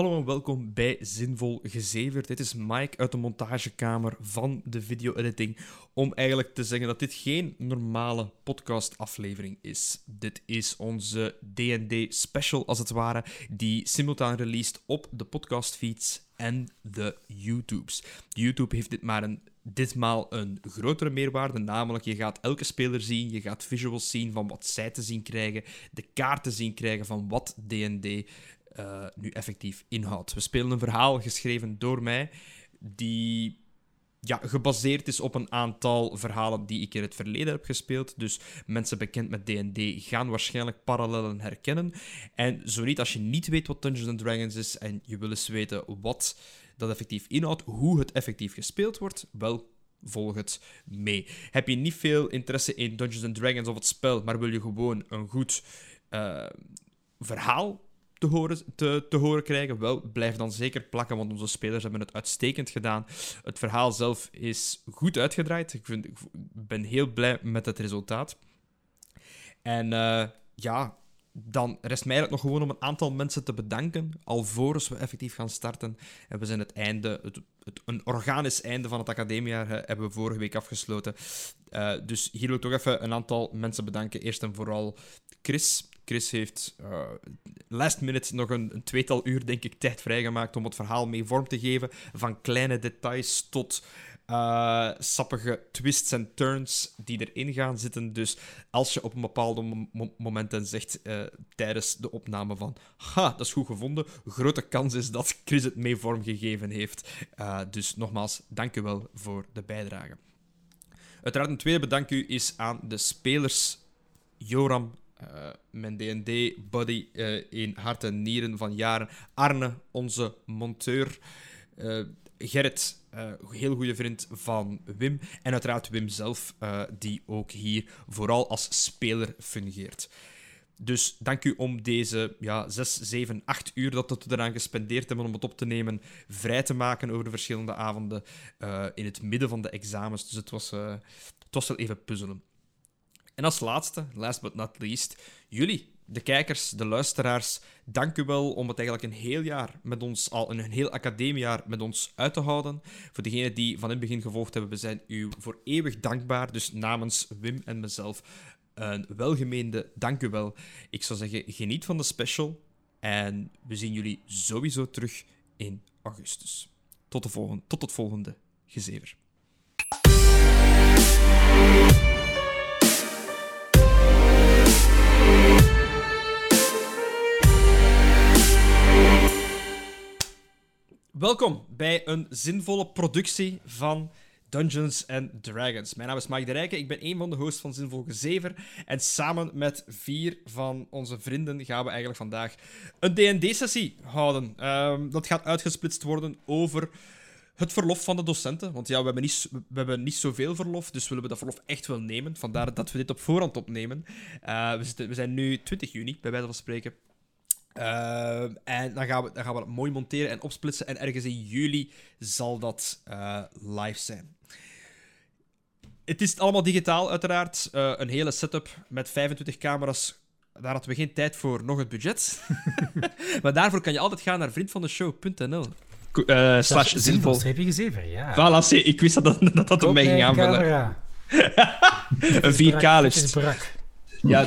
Hallo en welkom bij Zinvol Gezever. Dit is Mike uit de montagekamer van de video-editing. Om eigenlijk te zeggen dat dit geen normale podcast-aflevering is. Dit is onze DD special, als het ware, die simultaan released op de podcastfeeds en de YouTubes. YouTube heeft dit maar een ditmaal een grotere meerwaarde, namelijk je gaat elke speler zien, je gaat visuals zien van wat zij te zien krijgen, de kaarten zien krijgen van wat D&D uh, nu effectief inhoudt. We spelen een verhaal geschreven door mij, die ja, gebaseerd is op een aantal verhalen die ik in het verleden heb gespeeld. Dus mensen bekend met D&D gaan waarschijnlijk parallellen herkennen. En zo niet, als je niet weet wat Dungeons Dragons is en je wil eens weten wat dat effectief inhoudt, hoe het effectief gespeeld wordt, wel, volg het mee. Heb je niet veel interesse in Dungeons Dragons of het spel, maar wil je gewoon een goed uh, verhaal te horen, te, te horen krijgen, wel, blijf dan zeker plakken, want onze spelers hebben het uitstekend gedaan. Het verhaal zelf is goed uitgedraaid. Ik, vind, ik ben heel blij met het resultaat. En uh, ja, dan rest mij eigenlijk nog gewoon om een aantal mensen te bedanken, alvorens we effectief gaan starten. En we zijn het einde, het, een organisch einde van het academiejaar hebben we vorige week afgesloten. Uh, dus hier wil ik toch even een aantal mensen bedanken. Eerst en vooral Chris. Chris heeft uh, last minute nog een, een, tweetal uur, denk ik, tijd vrijgemaakt om het verhaal mee vorm te geven. Van kleine details tot uh, sappige twists en turns die erin gaan zitten. Dus als je op een bepaalde mo momenten zegt uh, tijdens de opname van ha, dat is goed gevonden, grote kans is dat Chris het mee vormgegeven heeft. Dus nogmaals, dank u wel voor de bijdrage. Uiteraard een tweede bedankt u is aan de spelers Joram, uh, mijn D&D-buddy uh, in hart en nieren van jaren. Arne, onze monteur. Uh, Gerrit, heel goede vriend van Wim. En uiteraard Wim zelf, die ook hier vooral als speler fungeert. Dus dank u om deze ja, 6, 7, 8 uur dat we eraan gespendeerd hebben om het op te nemen, vrij te maken over de verschillende avonden in het midden van de examens. Dus het was, het was wel even puzzelen. En als laatste, last but not least, jullie, de kijkers, de luisteraars, dank u wel om het eigenlijk een heel jaar met ons, al een heel academiejaar met ons uit te houden. Voor degenen die van in het begin gevolgd hebben, we zijn u voor eeuwig dankbaar. Dus namens Wim en mezelf een welgemeende dank u wel. Ik zou zeggen, geniet van de special. En we zien jullie sowieso terug in augustus. Tot, de volgende, tot het volgende gezever. Welkom bij een zinvolle productie van Dungeons and Dragons. Mijn naam is Mike de Rijken, ik ben een van de hosts van Zinvol Gezever. En samen met vier van onze vrienden gaan we eigenlijk vandaag een D&D-sessie houden. Um, dat gaat uitgesplitst worden over het verlof van de docenten. Want ja, we hebben niet, we hebben niet zoveel verlof, dus willen we dat verlof echt wel nemen. Vandaar dat we dit op voorhand opnemen. Uh, we, we zijn nu 20 juni, bij wijze van spreken. Uh, en dan gaan, we, dan gaan we het mooi monteren en opsplitsen. En ergens in juli zal dat uh, live zijn. Het is allemaal digitaal, uiteraard. Uh, een hele setup met 25 camera's. Daar hadden we geen tijd voor, nog het budget. maar daarvoor kan je altijd gaan naar vriendvandeshow.nl. Uh, slash zinvol. Heb je ja. Voilà, ik wist dat dat, dat, dat mij ging aanvullen. een 4K-lust. Ja,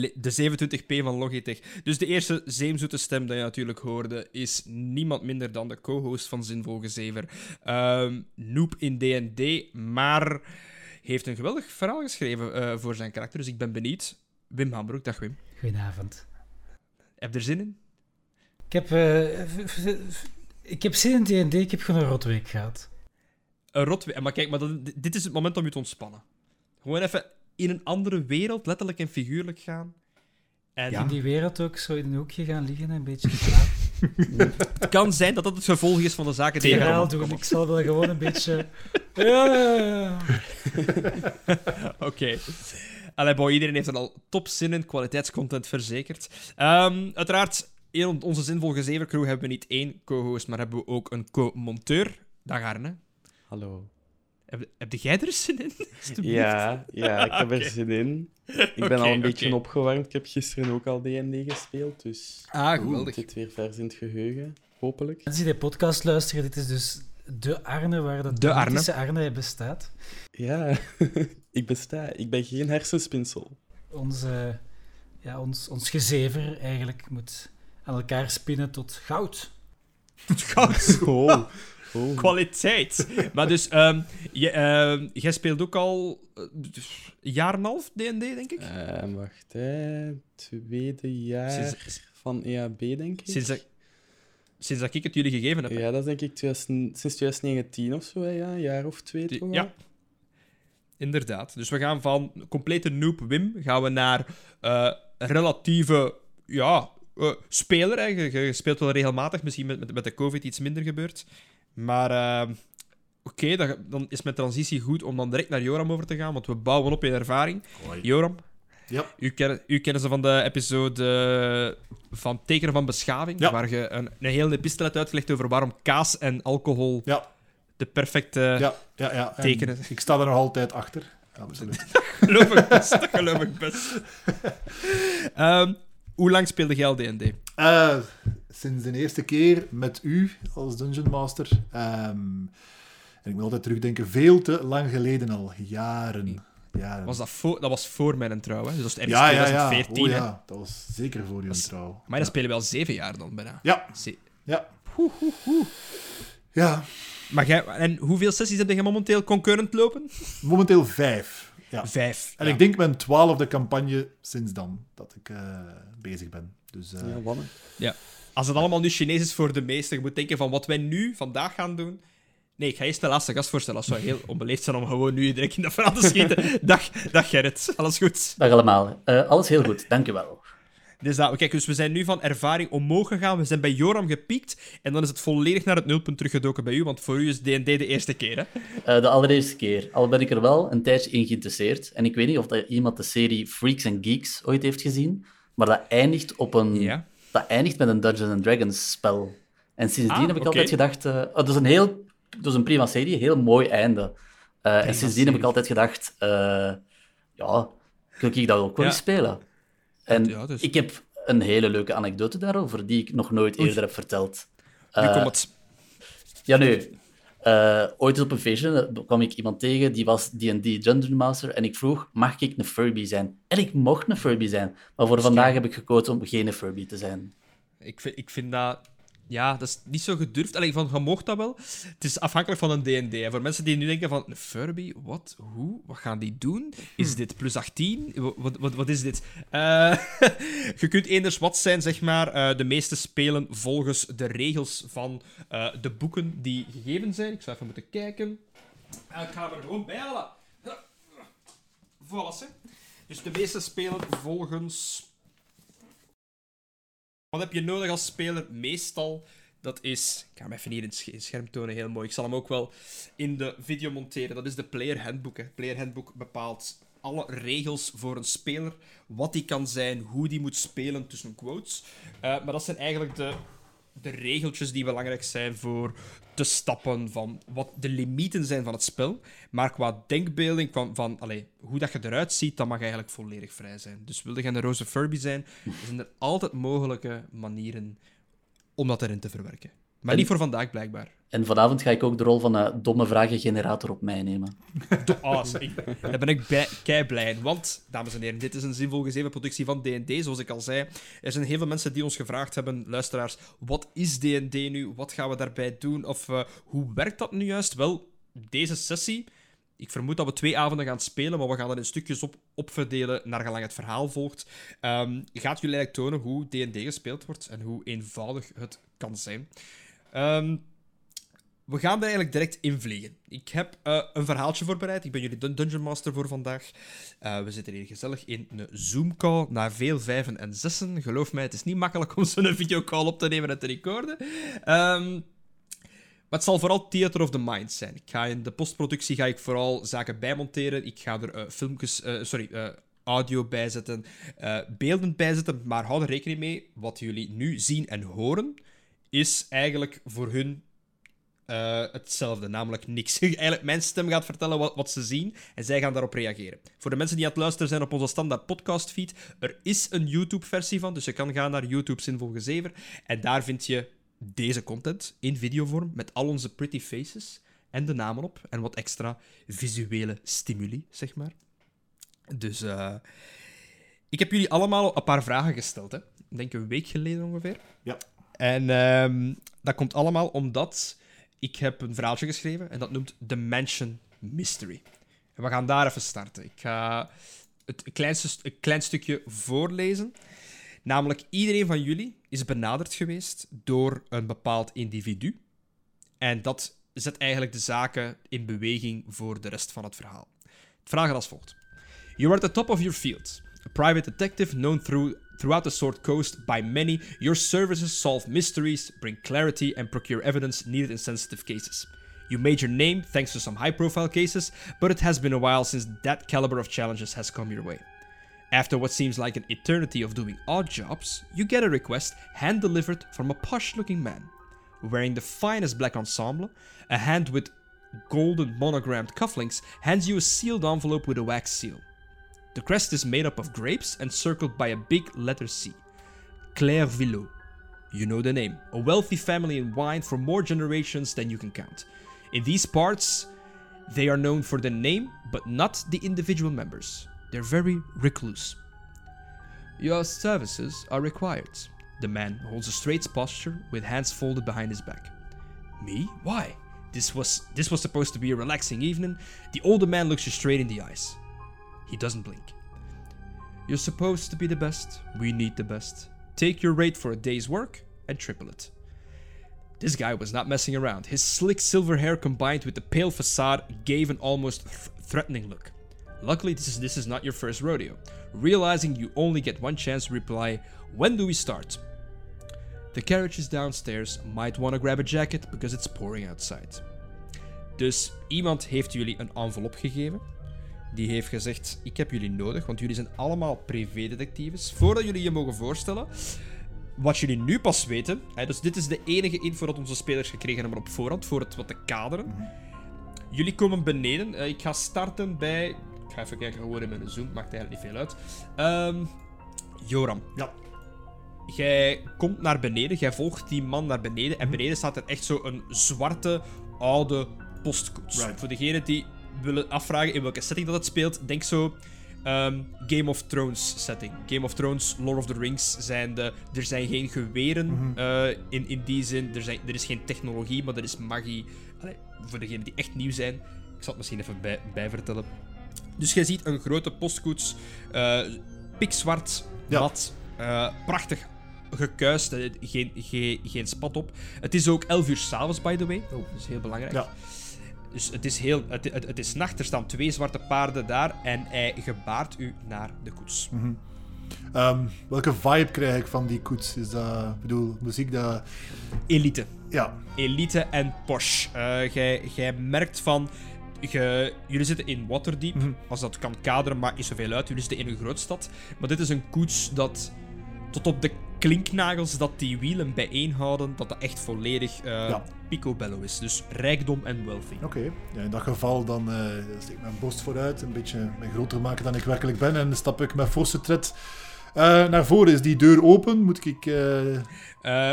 de, de 27p van Logitech. Dus de eerste zeemzoete stem die je natuurlijk hoorde is niemand minder dan de co-host van Zinvol Gezever. Um, noob in D&D, maar heeft een geweldig verhaal geschreven uh, voor zijn karakter. Dus ik ben benieuwd. Wim Hambroek, dag Wim. Goedenavond. Heb je er zin in? Ik heb, uh, ik heb zin in D&D, ik heb gewoon een rotweek gehad. Een rotweek? Maar kijk, maar dat, dit is het moment om je te ontspannen. Gewoon even in een andere wereld, letterlijk en figuurlijk gaan. En in die wereld ook zo in een hoekje gaan liggen en een beetje slapen. het kan zijn dat dat het gevolg is van de zaken die je gaat doen. Ik zal wel gewoon een beetje... ja, Oké. Okay. Allee, boy, iedereen heeft er al top zin in, kwaliteitscontent verzekerd. Um, uiteraard, in onze zinvolle zevercrew hebben we niet één co-host, maar hebben we ook een co-monteur. Dag Arne. Hallo. Heb, heb jij er zin in? Ja, ja, ik heb er zin in. Ik ben al een beetje opgewarmd. Ik heb gisteren ook al D&D gespeeld, dus Ah, het geweldig. zit weer vers in het geheugen, hopelijk. Mensen die de podcast luisteren, dit is dus de Arne waar de, De Arne. bestaat. Ja, ik besta. Ik ben geen hersenspinsel. Onze, ja, ons, ons gezever eigenlijk moet aan elkaar spinnen tot goud. Het goud. Oh, oh. Kwaliteit. maar dus, ehm, ehm, jij speelt ook al eh, een jaar en een half D&D, denk ik? Eh, wacht, hè. Tweede jaar Sinds- van EAB, denk ik. Sinds dat, sinds dat ik het jullie gegeven heb. Ja, dat is denk ik 2000 sinds 2019 of zo, hè, ja. Een jaar of twee Die- toch ja. Inderdaad. Dus we gaan van complete noob Wim gaan we naar eh, relatieve ja, speler. Hè. Je, je speelt wel regelmatig, misschien met, met, met de COVID iets minder gebeurd. Maar eh, oké, dan, dan is mijn transitie goed om dan direct naar Joram over te gaan, want we bouwen op in ervaring. Joram, Ja. u, ken, u kennen ze van de episode van Tekenen van Beschaving, Ja. waar je een, een hele epistel hebt uitgelegd over waarom kaas en alcohol Ja, de perfecte... ja, ja. ja. En tekenen. Ik sta er nog altijd achter. Absoluut. geloof ik best. Dat geloof ik best. Ehm, hoe lang speelde jij al D&D? Eh, sinds de eerste keer met u als Dungeon Master. Ehm, en ik moet altijd terugdenken, veel te lang geleden al. Jaren. Jaren. Was dat, voor, dat was voor mijn trouw, hè? Dus dat is ergens ja, ja, ja. 2014, Oh, ja. Dat was zeker voor je trouw. Maar dat spelen we al zeven jaar dan bijna. Ja, Ze- ja. Ja, Maar jij, en hoeveel sessies heb je momenteel concurrent lopen? momenteel vijf. Ja. Vijf. En ja. ik denk mijn twaalfde campagne sinds dan dat ik eh, bezig ben. Dus eh, Ja, wanneer? Als het allemaal nu Chinees is voor de meesten, je moet denken van wat wij nu, vandaag gaan doen... Nee, ik ga eerst de laatste gast voorstellen. Dat zou heel onbeleefd zijn om gewoon nu direct in dat verhaal te schieten. dag, dag Gerrit. Alles goed? Dag allemaal. Eh, alles heel goed, dank u wel. Dus, dat, kijk, dus we zijn nu van ervaring omhoog gegaan. We zijn bij Joram gepiekt. En dan is het volledig naar het nulpunt teruggedoken bij u. Want voor u is D&D de eerste keer, hè? Eh, de allereerste keer. Al ben ik er wel een tijdje in geïnteresseerd. En ik weet niet of dat iemand de serie Freaks and Geeks ooit heeft gezien. Maar dat eindigt, op een, Ja. Dat eindigt met een Dungeons and Dragons spel. En sindsdien Ah, heb ik altijd gedacht... eh, oh, dat, is een heel, dat is een prima serie, heel mooi einde. Eh, en sindsdien heb ik altijd gedacht... eh, ja, wil ik dat ook wel Ja. spelen? En Ja, dus- ik heb een hele leuke anekdote daarover, die ik nog nooit Oei. eerder heb verteld. Nu komt het. Ja, nu. Eh, ooit eens op een feestje eh, kwam ik iemand tegen, die was D&D Dungeon Master, en ik vroeg, mag ik een Furby zijn? En ik mocht een Furby zijn, maar voor vandaag heb ik gekozen om geen Furby te zijn. Ik vind, ik vind dat... Ja, dat is niet zo gedurfd. Alleen van, je mocht dat wel. Het is afhankelijk van een D&D. Voor mensen die nu denken van... Furby? Wat? Hoe? Wat gaan die doen? Is dit plus 18? Wa- Wat, wat, wat is dit? Eh, je kunt eenders wat zijn, zeg maar. Eh, de meeste spelen volgens de regels van eh, de boeken die gegeven zijn. Ik zou even moeten kijken. Ik ga er gewoon bij halen. Voilà, hè. Dus de meeste spelen volgens... Wat heb je nodig als speler? Meestal, dat is... Ik ga hem even hier in het het scherm tonen, heel mooi. Ik zal hem ook wel in de video monteren. Dat is de Player Handbook. Hè. Player Handbook bepaalt alle regels voor een speler. Wat die kan zijn, hoe die moet spelen, tussen quotes. Eh, maar dat zijn eigenlijk de, de regeltjes die belangrijk zijn voor te stappen van wat de limieten zijn van het spel. Maar qua denkbeelding, van, van allee, hoe dat je eruit ziet, dat mag eigenlijk volledig vrij zijn. Dus wilde je een roze Furby zijn, zijn er altijd mogelijke manieren om dat erin te verwerken. Maar En- niet voor vandaag, blijkbaar. En vanavond ga ik ook de rol van een domme vragengenerator op mij nemen. Ah, ik, daar ben ik bij, kei blij in. Want, dames en heren, dit is een zinvol gezeven productie van D&D. Zoals ik al zei, er zijn heel veel mensen die ons gevraagd hebben, luisteraars, wat is D&D nu? Wat gaan we daarbij doen? Of eh, hoe werkt dat nu juist? Wel, deze sessie... Ik vermoed dat we twee avonden gaan spelen, maar we gaan er in stukjes op opverdelen naar gelang het verhaal volgt. Ehm, gaat jullie eigenlijk tonen hoe D&D gespeeld wordt en hoe eenvoudig het kan zijn. Ehm, we gaan er eigenlijk direct invliegen. Ik heb eh, een verhaaltje voorbereid. Ik ben jullie dun- Dungeon Master voor vandaag. Eh, we zitten hier gezellig in een Zoom-call na veel vijven en zessen. Geloof mij, het is niet makkelijk om zo'n videocall op te nemen en te recorden. Ehm, maar het zal vooral theater of the mind zijn. Ik ga in de postproductie ga ik vooral zaken bijmonteren. Ik ga er eh, filmpjes, sorry, audio bijzetten, beelden bijzetten. Maar hou er rekening mee, wat jullie nu zien en horen, is eigenlijk voor hun Eh, hetzelfde, namelijk niks. Eigenlijk, mijn stem gaat vertellen wat, wat ze zien en zij gaan daarop reageren. Voor de mensen die aan het luisteren zijn op onze standaard podcastfeed, er is een YouTube-versie van, dus je kan gaan naar YouTube Zinvol Gezever en daar vind je deze content in videovorm met al onze pretty faces en de namen op en wat extra visuele stimuli, zeg maar. Dus eh, ik heb jullie allemaal een paar vragen gesteld, hè. Ik denk een week geleden ongeveer. Ja. En ehm, dat komt allemaal omdat ik heb een verhaaltje geschreven en dat noemt The Mansion Mystery. En we gaan daar even starten. Ik ga het kleinste, st- een klein stukje voorlezen. Namelijk, iedereen van jullie is benaderd geweest door een bepaald individu. En dat zet eigenlijk de zaken in beweging voor de rest van het verhaal. Het gaat als volgt. You are at the top of your field. A private detective known through, throughout the Sword Coast by many, your services solve mysteries, bring clarity, and procure evidence needed in sensitive cases. You made your name thanks to some high profile cases, but it has been a while since that caliber of challenges has come your way. After what seems like an eternity of doing odd jobs, you get a request hand delivered from a posh looking man. Wearing the finest black ensemble, a hand with golden monogrammed cufflinks hands you a sealed envelope with a wax seal. The crest is made up of grapes and circled by a big letter C. Claire Villot. You know the name. A wealthy family in wine for more generations than you can count. In these parts, they are known for the name, but not the individual members. They're very recluse. Your services are required. The man holds a straight posture with hands folded behind his back. Me? Why? This was this was supposed to be a relaxing evening. The older man looks you straight in the eyes. He doesn't blink. You're supposed to be the best. We need the best. Take your rate for a day's work and triple it. This guy was not messing around. His slick silver hair combined with the pale facade gave an almost th- threatening look. Luckily, this is this is not your first rodeo. Realizing you only get one chance to reply, when do we start? The carriage is downstairs. Might want to grab a jacket because it's pouring outside. Dus iemand heeft jullie een envelop gegeven. Die heeft gezegd: Ik heb jullie nodig, want jullie zijn allemaal privédetectives. Voordat jullie je mogen voorstellen, wat jullie nu pas weten. Hè, dus dit is de enige info dat onze spelers gekregen hebben op voorhand, voor het wat te kaderen. Jullie komen beneden. Eh, ik ga starten bij. Ik ga even kijken, gewoon in mijn zoom, maakt eigenlijk niet veel uit. Ehm, Joram. Ja. Jij komt naar beneden, jij volgt die man naar beneden. En beneden staat er echt zo een zwarte, oude postkoets. Right. Voor degenen die willen afvragen in welke setting dat het speelt, denk zo. ehm, Game of Thrones setting. Game of Thrones, Lord of the Rings zijn de. Er zijn geen geweren eh, in, in die zin. Er, zijn, er is geen technologie, maar er is magie. Allee, voor degenen die echt nieuw zijn. Ik zal het misschien even bij, bij vertellen. Dus jij ziet een grote postkoets. eh pikzwart, Ja. mat. eh, prachtig gekuist. geen, geen, geen spat op. Het is ook 11 uur s'avonds, by the way. Oh, dat is heel belangrijk. Ja. Dus het is, heel, het, het, het is nacht, er staan twee zwarte paarden daar en hij gebaart u naar de koets. Ehm, welke vibe krijg ik van die koets? Is dat, ik bedoel, muziek dat... Elite. Ja, Elite en Porsche. Eh, jij, jij merkt van... ge- jullie zitten in Waterdeep, Mhm. als dat kan kaderen, maakt niet zoveel uit. Jullie zitten in een grootstad. Maar dit is een koets dat tot op de klinknagels dat die wielen bijeenhouden, dat dat echt volledig eh Ja. picobello is. Dus rijkdom en wealthy. oké. Ja, in dat geval dan eh, steek ik mijn borst vooruit, een beetje mij groter maken dan ik werkelijk ben en stap ik met forse tred eh, naar voren. Is die deur open? Moet ik... eh, Eh,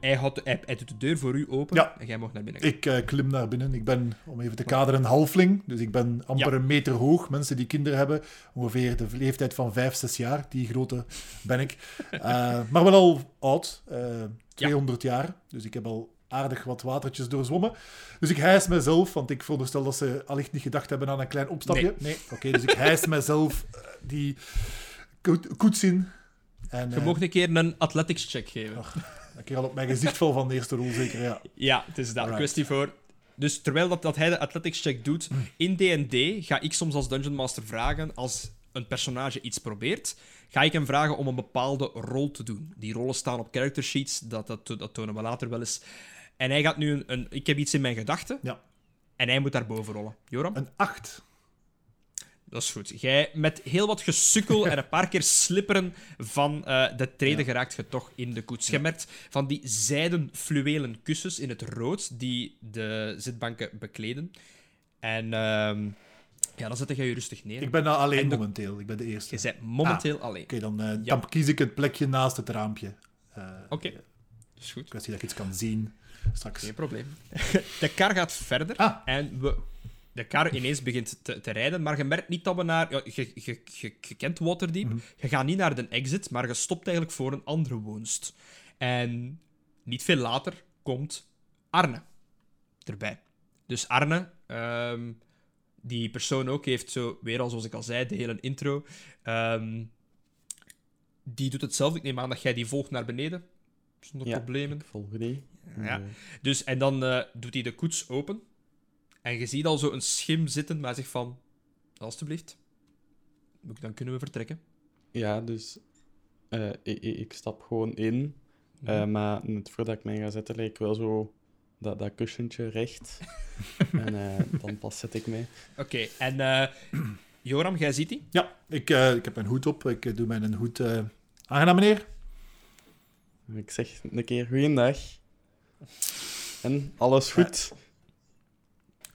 hij, had, hij, hij doet de deur voor u open Ja. en jij mag naar binnen. Ik klim naar binnen. Ik ben, om even te kaderen, een halfling. Dus ik ben amper Ja. een meter hoog. Mensen die kinderen hebben, ongeveer de leeftijd van 5, 6 jaar. Die grote ben ik. Maar wel al oud. eh 200 jaar. Dus ik heb al aardig wat watertjes doorzwommen. Dus ik hijs mezelf, want ik veronderstel dat ze allicht niet gedacht hebben aan een klein opstapje. Nee. Oké, dus ik hijs mezelf die in. En, Je eh, mag een keer een athletics check geven. een keer al op mijn gezicht val van de eerste rol, zeker. Ja. Ja, het is dat. Alright. Kwestie voor. Dus terwijl dat, dat hij de athletics check doet, in D&D ga ik soms als Dungeon Master vragen, als een personage iets probeert, ga ik hem vragen om een bepaalde rol te doen. Die rollen staan op character sheets, dat, dat, dat tonen we later wel eens. En hij gaat nu een... een ik heb iets in mijn gedachten, Ja. en hij moet daarboven rollen. Joram? Een 8. Dat is goed. Jij met heel wat gesukkel en een paar keer slipperen van eh, de treden geraakt je toch in de koets. Je merkt van die zijden fluwelen kussens in het rood die de zitbanken bekleden. En ehm, ja, dan zet je je rustig neer. Ik ben daar alleen de- momenteel. Ik ben de eerste. Je bent momenteel Oké, alleen. dan, eh, Ja. dan kies ik het plekje naast het raampje. Eh Oké, dat is goed. kwestie dat ik iets kan zien straks. Geen probleem. De kar gaat verder Ah. en we, de kar ineens begint te, te rijden, maar je merkt niet dat we naar... Ja, je, je, je, je kent Waterdeep. Mhm. Je gaat niet naar de exit, maar je stopt eigenlijk voor een andere woonst. En niet veel later komt Arne erbij. Dus Arne, ehm, die persoon ook, heeft zo, weer al zoals ik al zei, de hele intro. ehm, die doet hetzelfde. Ik neem aan dat jij die volgt naar beneden. Zonder Ja. problemen. Ik volg die. Ja. Dus, en dan eh, doet hij de koets open. En je ziet al zo een schim zitten, maar hij zegt van... Alsjeblieft. Dan kunnen we vertrekken. ja, dus eh, ik, ik, ik stap gewoon in. Mhm. Eh, maar net voordat ik mij ga zetten, lijkt wel zo dat, dat kussentje recht. en eh, dan pas zet ik mij. Oké, en eh, Joram, jij ziet die? Ja, ik, eh, ik heb mijn hoed op. Ik doe mijn hoed... eh aangenaam, meneer. Ik zeg een keer goeiedag. En alles goed?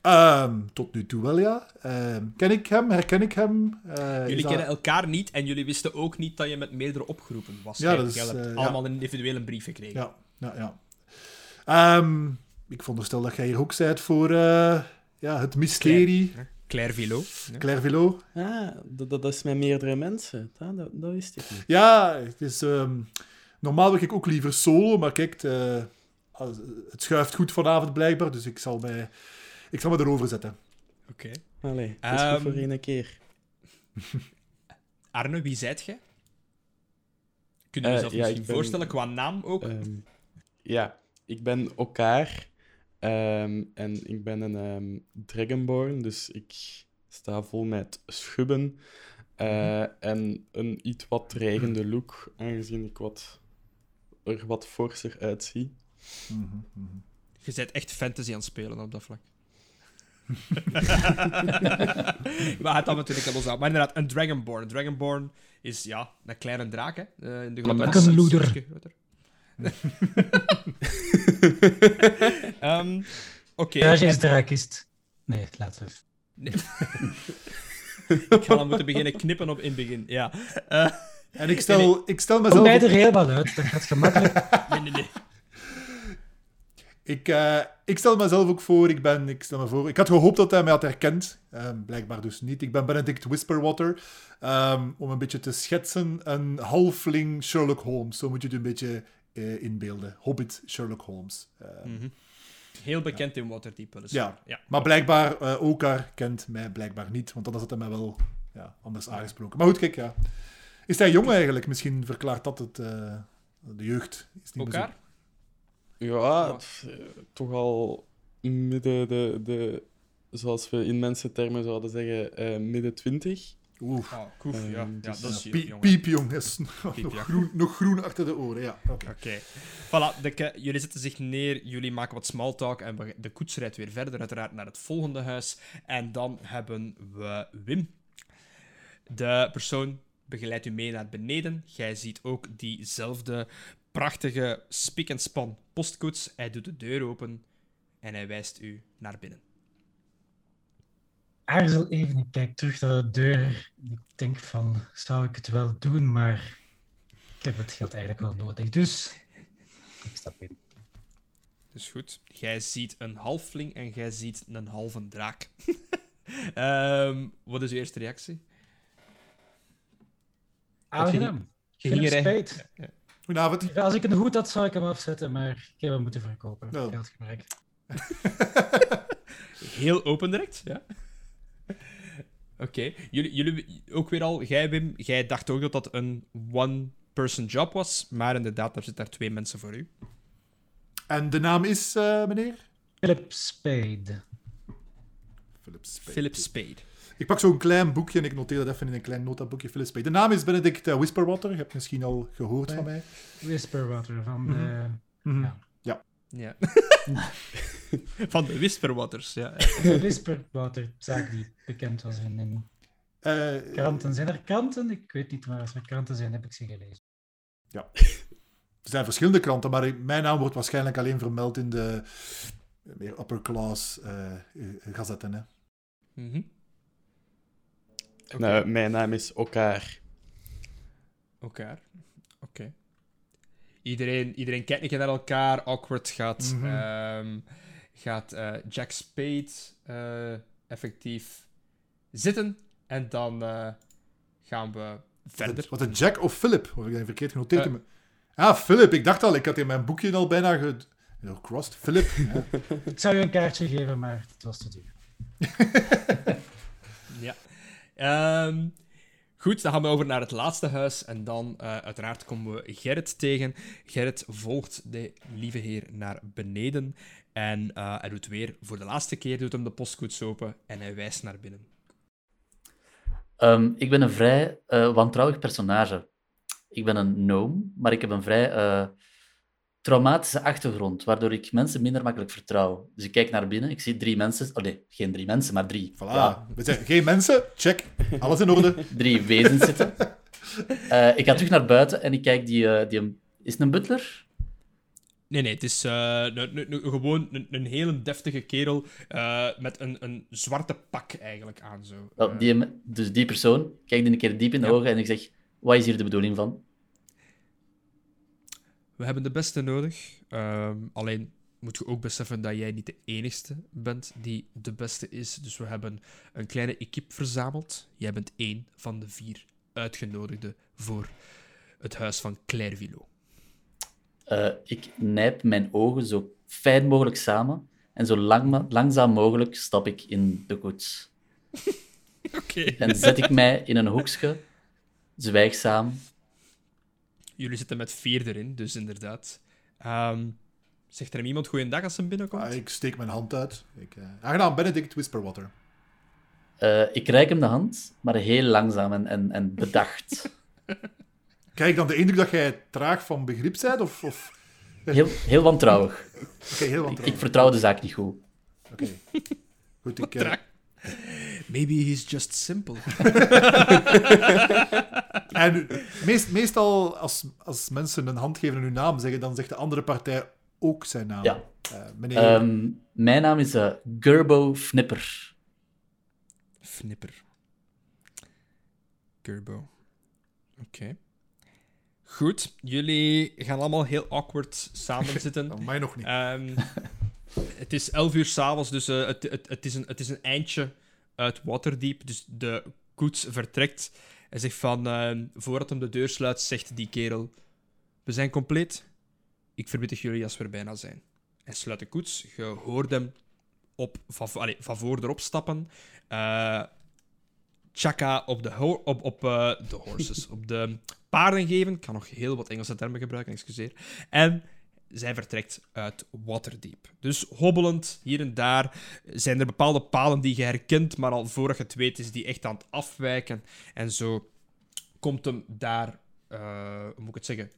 Ehm, tot nu toe wel, ja. Ehm, ken ik hem? Herken ik hem? Eh, jullie dat- kennen elkaar niet en jullie wisten ook niet dat je met meerdere opgeroepen was. Ja, dat is, hebt eh, ja. allemaal een individuele brief gekregen. Ja, ja, ja. Ehm, ik veronderstel dat jij hier ook bent voor eh, ja, het mysterie. Claire Vilo. Ja. Claire Villot. Ah, dat, dat is met meerdere mensen. Dat, dat, dat wist ik niet. Ja, het is... ehm, normaal wil ik ook liever solo, maar kijk, het schuift goed vanavond blijkbaar, dus ik zal mij, ik zal me erover zetten. Oké. Allee, het is Ehm, goed voor één keer. Arne, wie zijt jij? Kun je Eh, jezelf ja, misschien ben- voorstellen, qua naam ook? Ehm, ja, ik ben elkaar. ehm, en ik ben een ehm, Dragonborn, dus ik sta vol met schubben. eh, En een iets wat dreigende look, aangezien ik wat, er wat forser uitzie. Je bent echt fantasy aan het spelen op dat vlak. maar het dan natuurlijk los aan. Maar inderdaad, een Dragonborn. Een Dragonborn is ja, een kleine draak, hè. Eh, in de grote een is loeder. Ehm, Oké. Ja, is draakist. Nee, laten we. Nee. ik ga dan moeten beginnen knippen op in het begin. Ja. Eh, En ik stel, ik stel Kom mezelf... mij er helemaal uit, dat gaat gemakkelijk. nee, nee, nee. Ik, eh, ik stel mezelf ook voor, ik ben, ik stel me voor, ik had gehoopt dat hij mij had herkend, Ehm, blijkbaar dus niet. Ik ben Benedict Whisperwater, Ehm, om een beetje te schetsen, een halfling Sherlock Holmes, zo moet je het een beetje eh, inbeelden. Hobbit Sherlock Holmes. Ehm, Mhm. Heel bekend in Waterdeep. Ja. ja. Maar blijkbaar, eh Okar kent mij blijkbaar niet, want anders had hij mij wel ja, anders aangesproken. Maar goed, kijk, ja. Is hij jong eigenlijk? Misschien verklaart dat het, de jeugd. Is niet meer zo- Elkaar? Ja, pff, eh, toch al midden de, de, zoals we in mensentermen zouden zeggen, eh, midden twintig. Oeh. Oh, koef, ja. ja. dus, Dat is nog, Piep, ja. groen, nog groen achter de oren, ja. Oké. Voilà, de jullie zetten zich neer, jullie maken wat small talk en de koets rijdt weer verder, uiteraard, naar het volgende huis. En dan hebben we Wim. De persoon begeleidt u mee naar beneden. Jij ziet ook diezelfde prachtige spik-en-span postkoets. Hij doet de deur open en hij wijst u naar binnen. Aarzel even, ik kijk terug naar de deur. Ik denk van, zou ik het wel doen, maar ik heb het geld eigenlijk wel nodig. Dus, ik stap in. Dus goed. Jij ziet een halfling en jij ziet een halve draak. Ehm, wat is uw eerste reactie? Aangenaam. Philip er- Spade. Goedenavond. Als ik een hoed had, zou ik hem afzetten, maar ik heb hem moeten verkopen. Oh. Heel open direct, ja. Oké. Jullie, jullie ook weer al, jij Wim, jij dacht ook dat dat een one-person job was, maar inderdaad, er zitten daar twee mensen voor u. En de naam is, eh, meneer? Philip Spade. Philip Spade. Philip Spade. Ik pak zo'n klein boekje en ik noteer dat even in een klein notaboekje. Spade. De naam is Benedict eh, Whisperwater. Je hebt misschien al gehoord van mij. Whisperwater van de... Mhm. Ja. Ja. Van de Whisperwaters, ja. De Whisperwater, zaak die bekend was in, in Eh, Kranten. Zijn er kranten? Ik weet niet waar als er kranten zijn, heb ik ze gelezen. Er zijn verschillende kranten, maar mijn naam wordt waarschijnlijk alleen vermeld in de meer upper class eh, eh, gazetten. Hè. Mhm. Nou, mijn naam is Okaar. Elkaar. Oké. Iedereen, iedereen kijkt een keer naar elkaar. Awkward gaat, Mhm. ehm, gaat eh, Jack Spade eh, effectief zitten. En dan eh, gaan we verder. Wat een Jack of Philip? Of heb ik dat verkeerd genoteerd? In mijn- Ah, Philip. Ik dacht al, ik had in mijn boekje al bijna ge... Crossed. Philip. Ja. Ik zou je een kaartje geven, maar het was te duur. Ehm, goed, dan gaan we over naar het laatste huis. En dan, eh, uiteraard, komen we Gerrit tegen. Gerrit volgt de lieve heer naar beneden. En eh, hij doet weer, voor de laatste keer, doet hem de postkoets open. En hij wijst naar binnen. Ehm, ik ben een vrij eh, wantrouwig personage. Ik ben een gnome, maar ik heb een vrij traumatische achtergrond, waardoor ik mensen minder makkelijk vertrouw. Dus ik kijk naar binnen, ik zie drie mensen... Oh nee, geen drie mensen, maar drie. Voilà. Ja, We zijn geen mensen. Check. Alles in orde. drie wezens zitten. Eh, ik ga terug naar buiten en ik kijk die... eh, die is het een butler? Nee, nee, het is eh, gewoon een, een hele deftige kerel eh, met een, een zwarte pak eigenlijk aan. Zo. Die, dus die persoon, kijk die een keer diep in de Ja. ogen en ik zeg... Wat is hier de bedoeling van? We hebben de beste nodig. Ehm, alleen moet je ook beseffen dat jij niet de enigste bent die de beste is. Dus we hebben een kleine equipe verzameld. Jij bent één van de vier uitgenodigden voor het huis van Clairvillot. Eh, ik nijp mijn ogen zo fijn mogelijk samen en zo lang, langzaam mogelijk stap ik in de koets. Oké. En zet ik mij in een hoekje, zwijgzaam. Jullie zitten met vier erin, dus inderdaad. Ehm, zegt er hem iemand goeiedag als hij binnenkomt? Ah, ik steek mijn hand uit. Ik, eh, Aangenaam, Benedict Whisperwater. Eh, ik reik hem de hand, maar heel langzaam en, en, en bedacht. Krijg ik dan de indruk dat jij traag van begrip bent? Of, of... Heel, heel wantrouwig. Oké, heel Ik, wantrouwig. ik vertrouw de zaak niet goed. Oké. Goed, ik... eh. Maybe he's just simple. En meest, meestal als, als mensen een hand geven en hun naam zeggen, dan zegt de andere partij ook zijn naam. Ja. Eh, meneer, Ehm, mijn naam is eh, Gurbo Fnipper. Fnipper. Gerbo. Oké. Goed, jullie gaan allemaal heel awkward samen zitten. oh, mij nog niet. Ehm, het is 11 uur s'avonds, dus eh, het, het, het, is een, het is een eindje uit Waterdeep. Dus de koets vertrekt. Hij zegt van, ehm, voordat hem de deur sluit, zegt die kerel... We zijn compleet. Ik verwittig jullie als we er bijna zijn. Hij sluit de koets. Je hoort hem op, van, allee, van voor erop stappen. Eh Chaka op de, op, op eh, de horses, op de paarden geven. Ik kan nog heel wat Engelse termen gebruiken, excuseer. En zij vertrekt uit Waterdeep. Dus hobbelend hier en daar zijn er bepaalde palen die je herkent, maar al voordat je het weet is die echt aan het afwijken. En zo komt hem daar, eh, hoe moet ik het zeggen?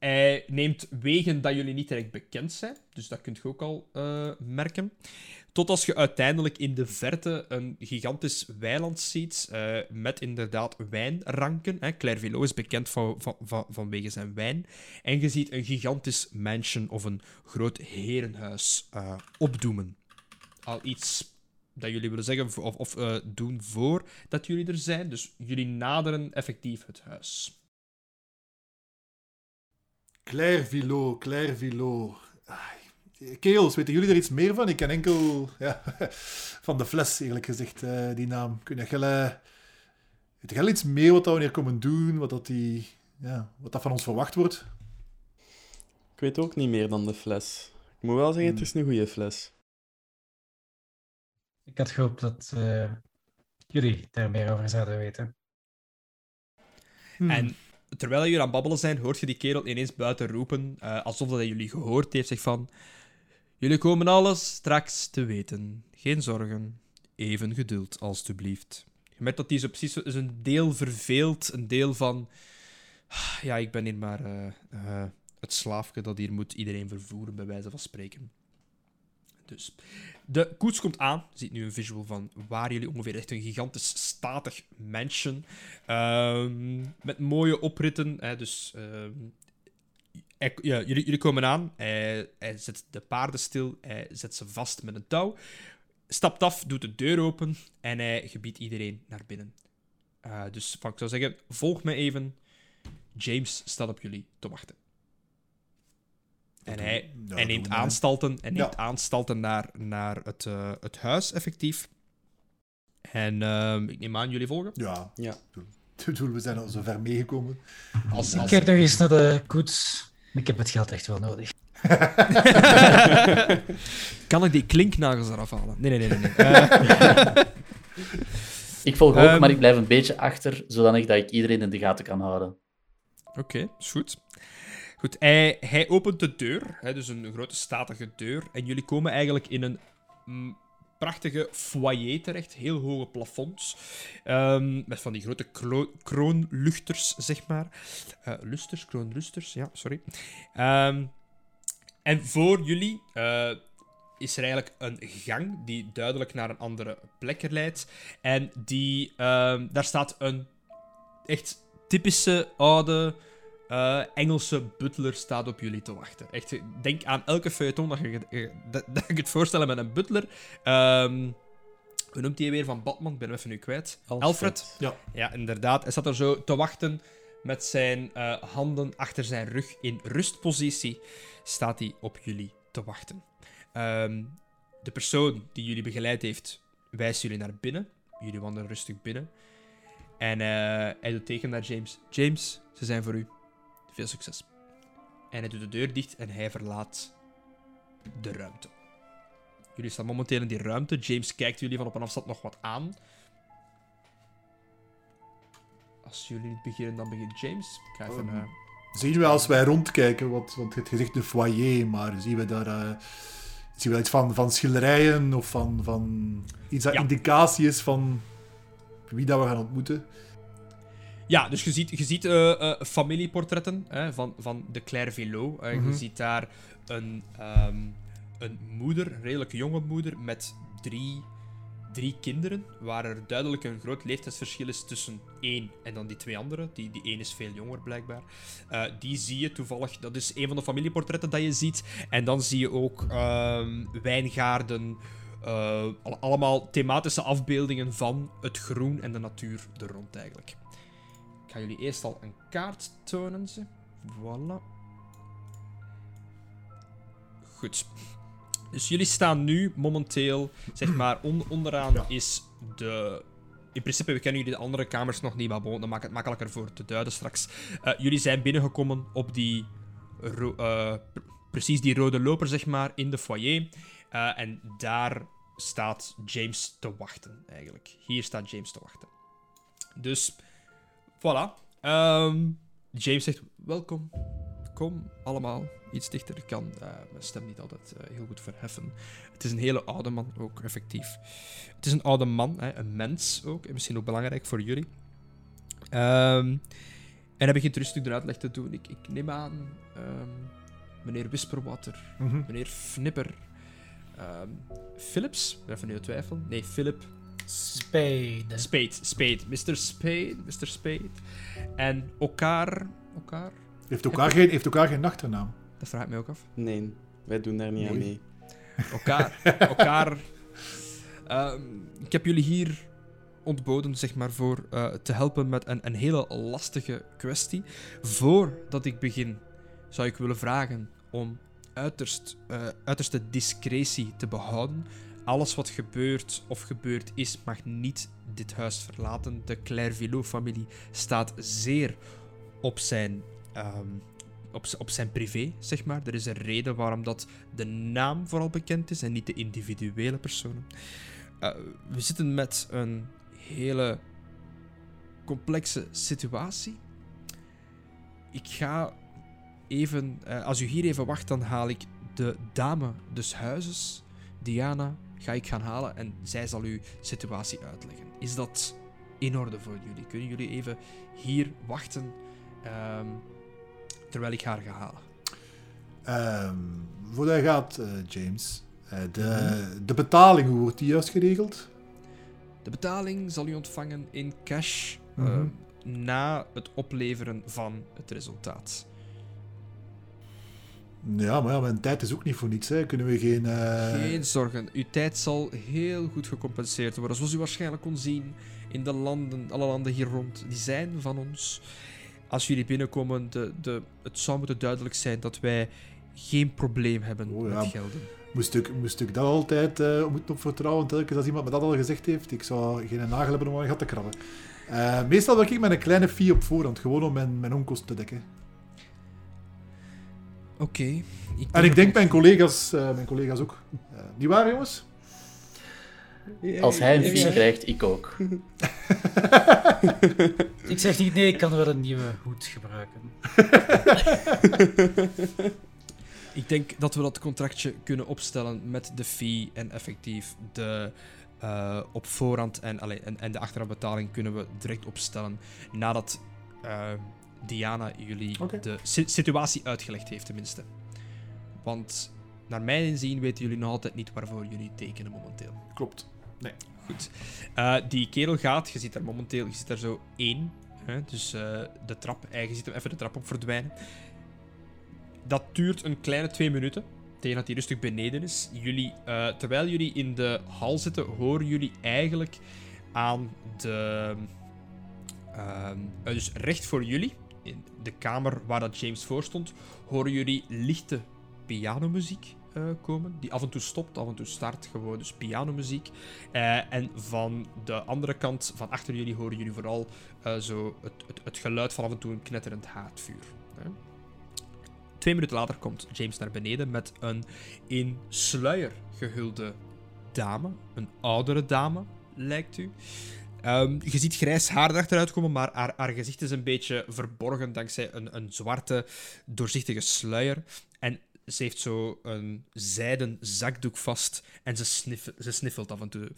Hij neemt wegen dat jullie niet direct bekend zijn, dus dat kunt je ook al eh, merken. Tot als je uiteindelijk in de verte een gigantisch weiland ziet, eh, met inderdaad wijnranken. Hè. Clairvillot is bekend van, van, van, vanwege zijn wijn. En je ziet een gigantisch mansion of een groot herenhuis eh, opdoemen. Al iets dat jullie willen zeggen of, of doen voor dat jullie er zijn. Dus jullie naderen effectief het huis. Claire Villot, Claire Villot. Kerels, weten jullie er iets meer van? Ik ken enkel ja, van de fles, eerlijk gezegd, eh, die naam. Kun je wel, weet iets meer wat dat wanneer komen doen, wat dat, die, ja, wat dat van ons verwacht wordt? Ik weet ook niet meer dan de fles. Ik moet wel zeggen, het is een goede fles. Ik had gehoopt dat eh, jullie daar meer over zouden weten. Hmm. En terwijl jullie aan babbelen zijn, hoort je die kerel ineens buiten roepen, eh, alsof dat hij jullie gehoord heeft, zegt van... Jullie komen alles straks te weten. Geen zorgen. Even geduld, alstublieft. Je merkt dat hij zo precies is een deel verveeld, een deel van... "Ah, Ja, ik ben hier maar eh, eh, het slaafje dat hier moet iedereen vervoeren, bij wijze van spreken. Dus. De koets komt aan. Je ziet nu een visual van waar jullie ongeveer echt een gigantisch statig mansion. ehm, met mooie opritten. Hè, dus ehm, ja, jullie, komen aan. Hij, hij zet de paarden stil. Hij zet ze vast met een touw. Stapt af, doet de deur open. En hij gebiedt iedereen naar binnen. Eh, dus van, ik zou zeggen, volg me even. James staat op jullie te wachten. En hij, ja, hij dat neemt aanstalten, hij Ja. neemt aanstalten naar, naar het, eh, het huis, effectief. En ehm, ik neem aan, jullie volgen? Ja, Ja. we zijn al zo ver meegekomen. Als, Ik kijk nog eens naar de koets. Ik heb het geld echt wel nodig. kan ik die klinknagels eraf halen? Nee, nee, nee. nee, Ik volg ook, Ehm. maar ik blijf een beetje achter, zodanig dat ik iedereen in de gaten kan houden. Oké, is goed. Goed, hij, hij opent de deur, hè, dus een grote statige deur. En jullie komen eigenlijk in een mm, prachtige foyer terecht. Heel hoge plafonds. ehm, met van die grote kroonluchters, zeg maar. Eh, lusters, kroonlusters, ja, sorry. Ehm, en voor jullie eh, is er eigenlijk een gang die duidelijk naar een andere plek leidt. En die, ehm, daar staat een echt typische oude eh, Engelse butler staat op jullie te wachten. Echt, denk aan elke feuilleton dat je, je- dat, dat je het voorstellen met een butler. Ehm hoe noemt hij weer van Batman? Ik ben hem even nu kwijt. Alfred. Ja. Ja, inderdaad. Hij staat er zo te wachten met zijn eh, handen achter zijn rug in rustpositie. Staat hij op jullie te wachten. Ehm, de persoon die jullie begeleid heeft, wijst jullie naar binnen. Jullie wandelen rustig binnen. En eh, hij doet teken naar James. James, ze zijn voor u. Veel succes. En hij doet de deur dicht en hij verlaat de ruimte. Jullie staan momenteel in die ruimte. James kijkt jullie van op een afstand nog wat aan. Als jullie niet beginnen, dan begint James. Ik ga even... Ehm, eh, Zien we als wij rondkijken, wat, want het gezegd de foyer, maar zien we daar eh, zien we iets van, van schilderijen of van, van iets dat Ja. indicatie is van wie dat we gaan ontmoeten? Ja, dus je ziet, je ziet eh, eh, familieportretten hè, van, van de Claire Velo. Eh, Mhm. Je ziet daar een, ehm, een moeder, een redelijk jonge moeder, met drie, drie kinderen. Waar er duidelijk een groot leeftijdsverschil is tussen één en dan die twee anderen. Die, die één is veel jonger, blijkbaar. Eh, die zie je toevallig. Dat is een van de familieportretten dat je ziet. En dan zie je ook ehm, wijngaarden. al- allemaal thematische afbeeldingen van het groen en de natuur er rond eigenlijk. Ik ga jullie eerst al een kaart tonen. Ze. Voilà. Goed. Dus jullie staan nu momenteel, zeg maar, on- onderaan Ja. is de... In principe kennen jullie de andere kamers nog niet, maar bon, dan maakt het makkelijker voor te duiden straks. Eh, jullie zijn binnengekomen op die... eh, pre- precies die rode loper, zeg maar, in de foyer. Eh, en daar staat James te wachten, eigenlijk. Hier staat James te wachten. Dus... Voilà. Ehm, James zegt, welkom. Kom allemaal iets dichter. Ik kan eh, mijn stem niet altijd eh, heel goed verheffen. Het is een hele oude man ook, effectief. Het is een oude man, hè, een mens ook. En misschien ook belangrijk voor jullie. Ehm, en hij begint rustig de uitleg te doen. Ik, ik neem aan, ehm, meneer Whisperwater, Mhm. meneer Fnipper, Philips, ik even nu het twijfelen. Nee, Philip Spade. Spade, Spade, Mr. Spade, Mr. Spade. En elkaar, elkaar, Heeft elkaar geen, heeft elkaar geen achternaam? dat vraag ik me ook af. Nee, wij doen daar niet aan mee. Elkaar, elkaar. Ehm, ik heb jullie hier ontboden, zeg maar, voor eh, te helpen met een, een hele lastige kwestie. Voordat ik begin, zou ik willen vragen om uiterst, eh, uiterste discretie te behouden. Alles wat gebeurt of gebeurd is, mag niet dit huis verlaten. De Clairvillot-familie staat zeer op zijn, ehm, op, op zijn privé, zeg maar. Er is een reden waarom dat de naam vooral bekend is en niet de individuele personen. Eh, we zitten met een hele complexe situatie. Ik ga even, eh, als u hier even wacht, dan haal ik de dame des huizes, Diana, ga ik gaan halen en zij zal uw situatie uitleggen. Is dat in orde voor jullie? Kunnen jullie even hier wachten ehm, terwijl ik haar ga halen? Ehm, voordat je gaat, eh, James, eh, de, de betaling, hoe wordt die juist geregeld? De betaling zal u ontvangen in cash Mhm. na het opleveren van het resultaat. Ja, maar ja, mijn tijd is ook niet voor niets. Hè. Kunnen we geen... eh, Geen zorgen, uw tijd zal heel goed gecompenseerd worden. Zoals u waarschijnlijk kon zien in de landen, alle landen hier rond, die zijn van ons. Als jullie binnenkomen, de, de, het zou moeten duidelijk zijn dat wij geen probleem hebben Oh ja. met gelden. Moest ik, moest ik dat altijd eh moeten op vertrouwen, telkens als iemand me dat al gezegd heeft? Ik zou geen nagel hebben om aan gat te krabben. Eh, meestal werk ik met een kleine fee op voorhand, gewoon om mijn, mijn onkosten te dekken. Oké. En ik denk mijn collega's, eh, mijn collega's ook. Eh niet waar, jongens? Als hij een fee krijgt, ik ook. Ik zeg niet nee, ik kan wel een nieuwe hoed gebruiken. Ik denk dat we dat contractje kunnen opstellen met de fee en effectief de eh, op voorhand en, allee, en, en de achterafbetaling kunnen we direct opstellen nadat eh, Diana jullie de si- situatie uitgelegd heeft tenminste. Want naar mijn inzien weten jullie nog altijd niet waarvoor jullie tekenen momenteel. Klopt. Goed. Eh, die kerel gaat, je ziet daar momenteel, je ziet daar zo één. Hè, dus eh, de trap, eh, je ziet hem even de trap op verdwijnen. Dat duurt een kleine twee minuten. Tegen dat hij rustig beneden is. Jullie, terwijl jullie in de hal zitten, horen jullie eigenlijk aan de. ehm, eh, dus recht voor jullie, in de kamer waar dat James voor stond, horen jullie lichte pianomuziek eh, komen. Die af en toe stopt, af en toe start. Gewoon dus pianomuziek. Eh, en van de andere kant, van achter jullie, horen jullie vooral eh, zo het, het, het geluid van af en toe een knetterend haardvuur. Twee minuten later komt James naar beneden met een in sluier gehulde dame. Een oudere dame, lijkt u. Ehm, je ziet grijs haar achteruit komen, maar haar, haar gezicht is een beetje verborgen dankzij een, een zwarte, doorzichtige sluier. En ze heeft zo een zijden zakdoek vast en ze, sniff, ze sniffelt af en toe.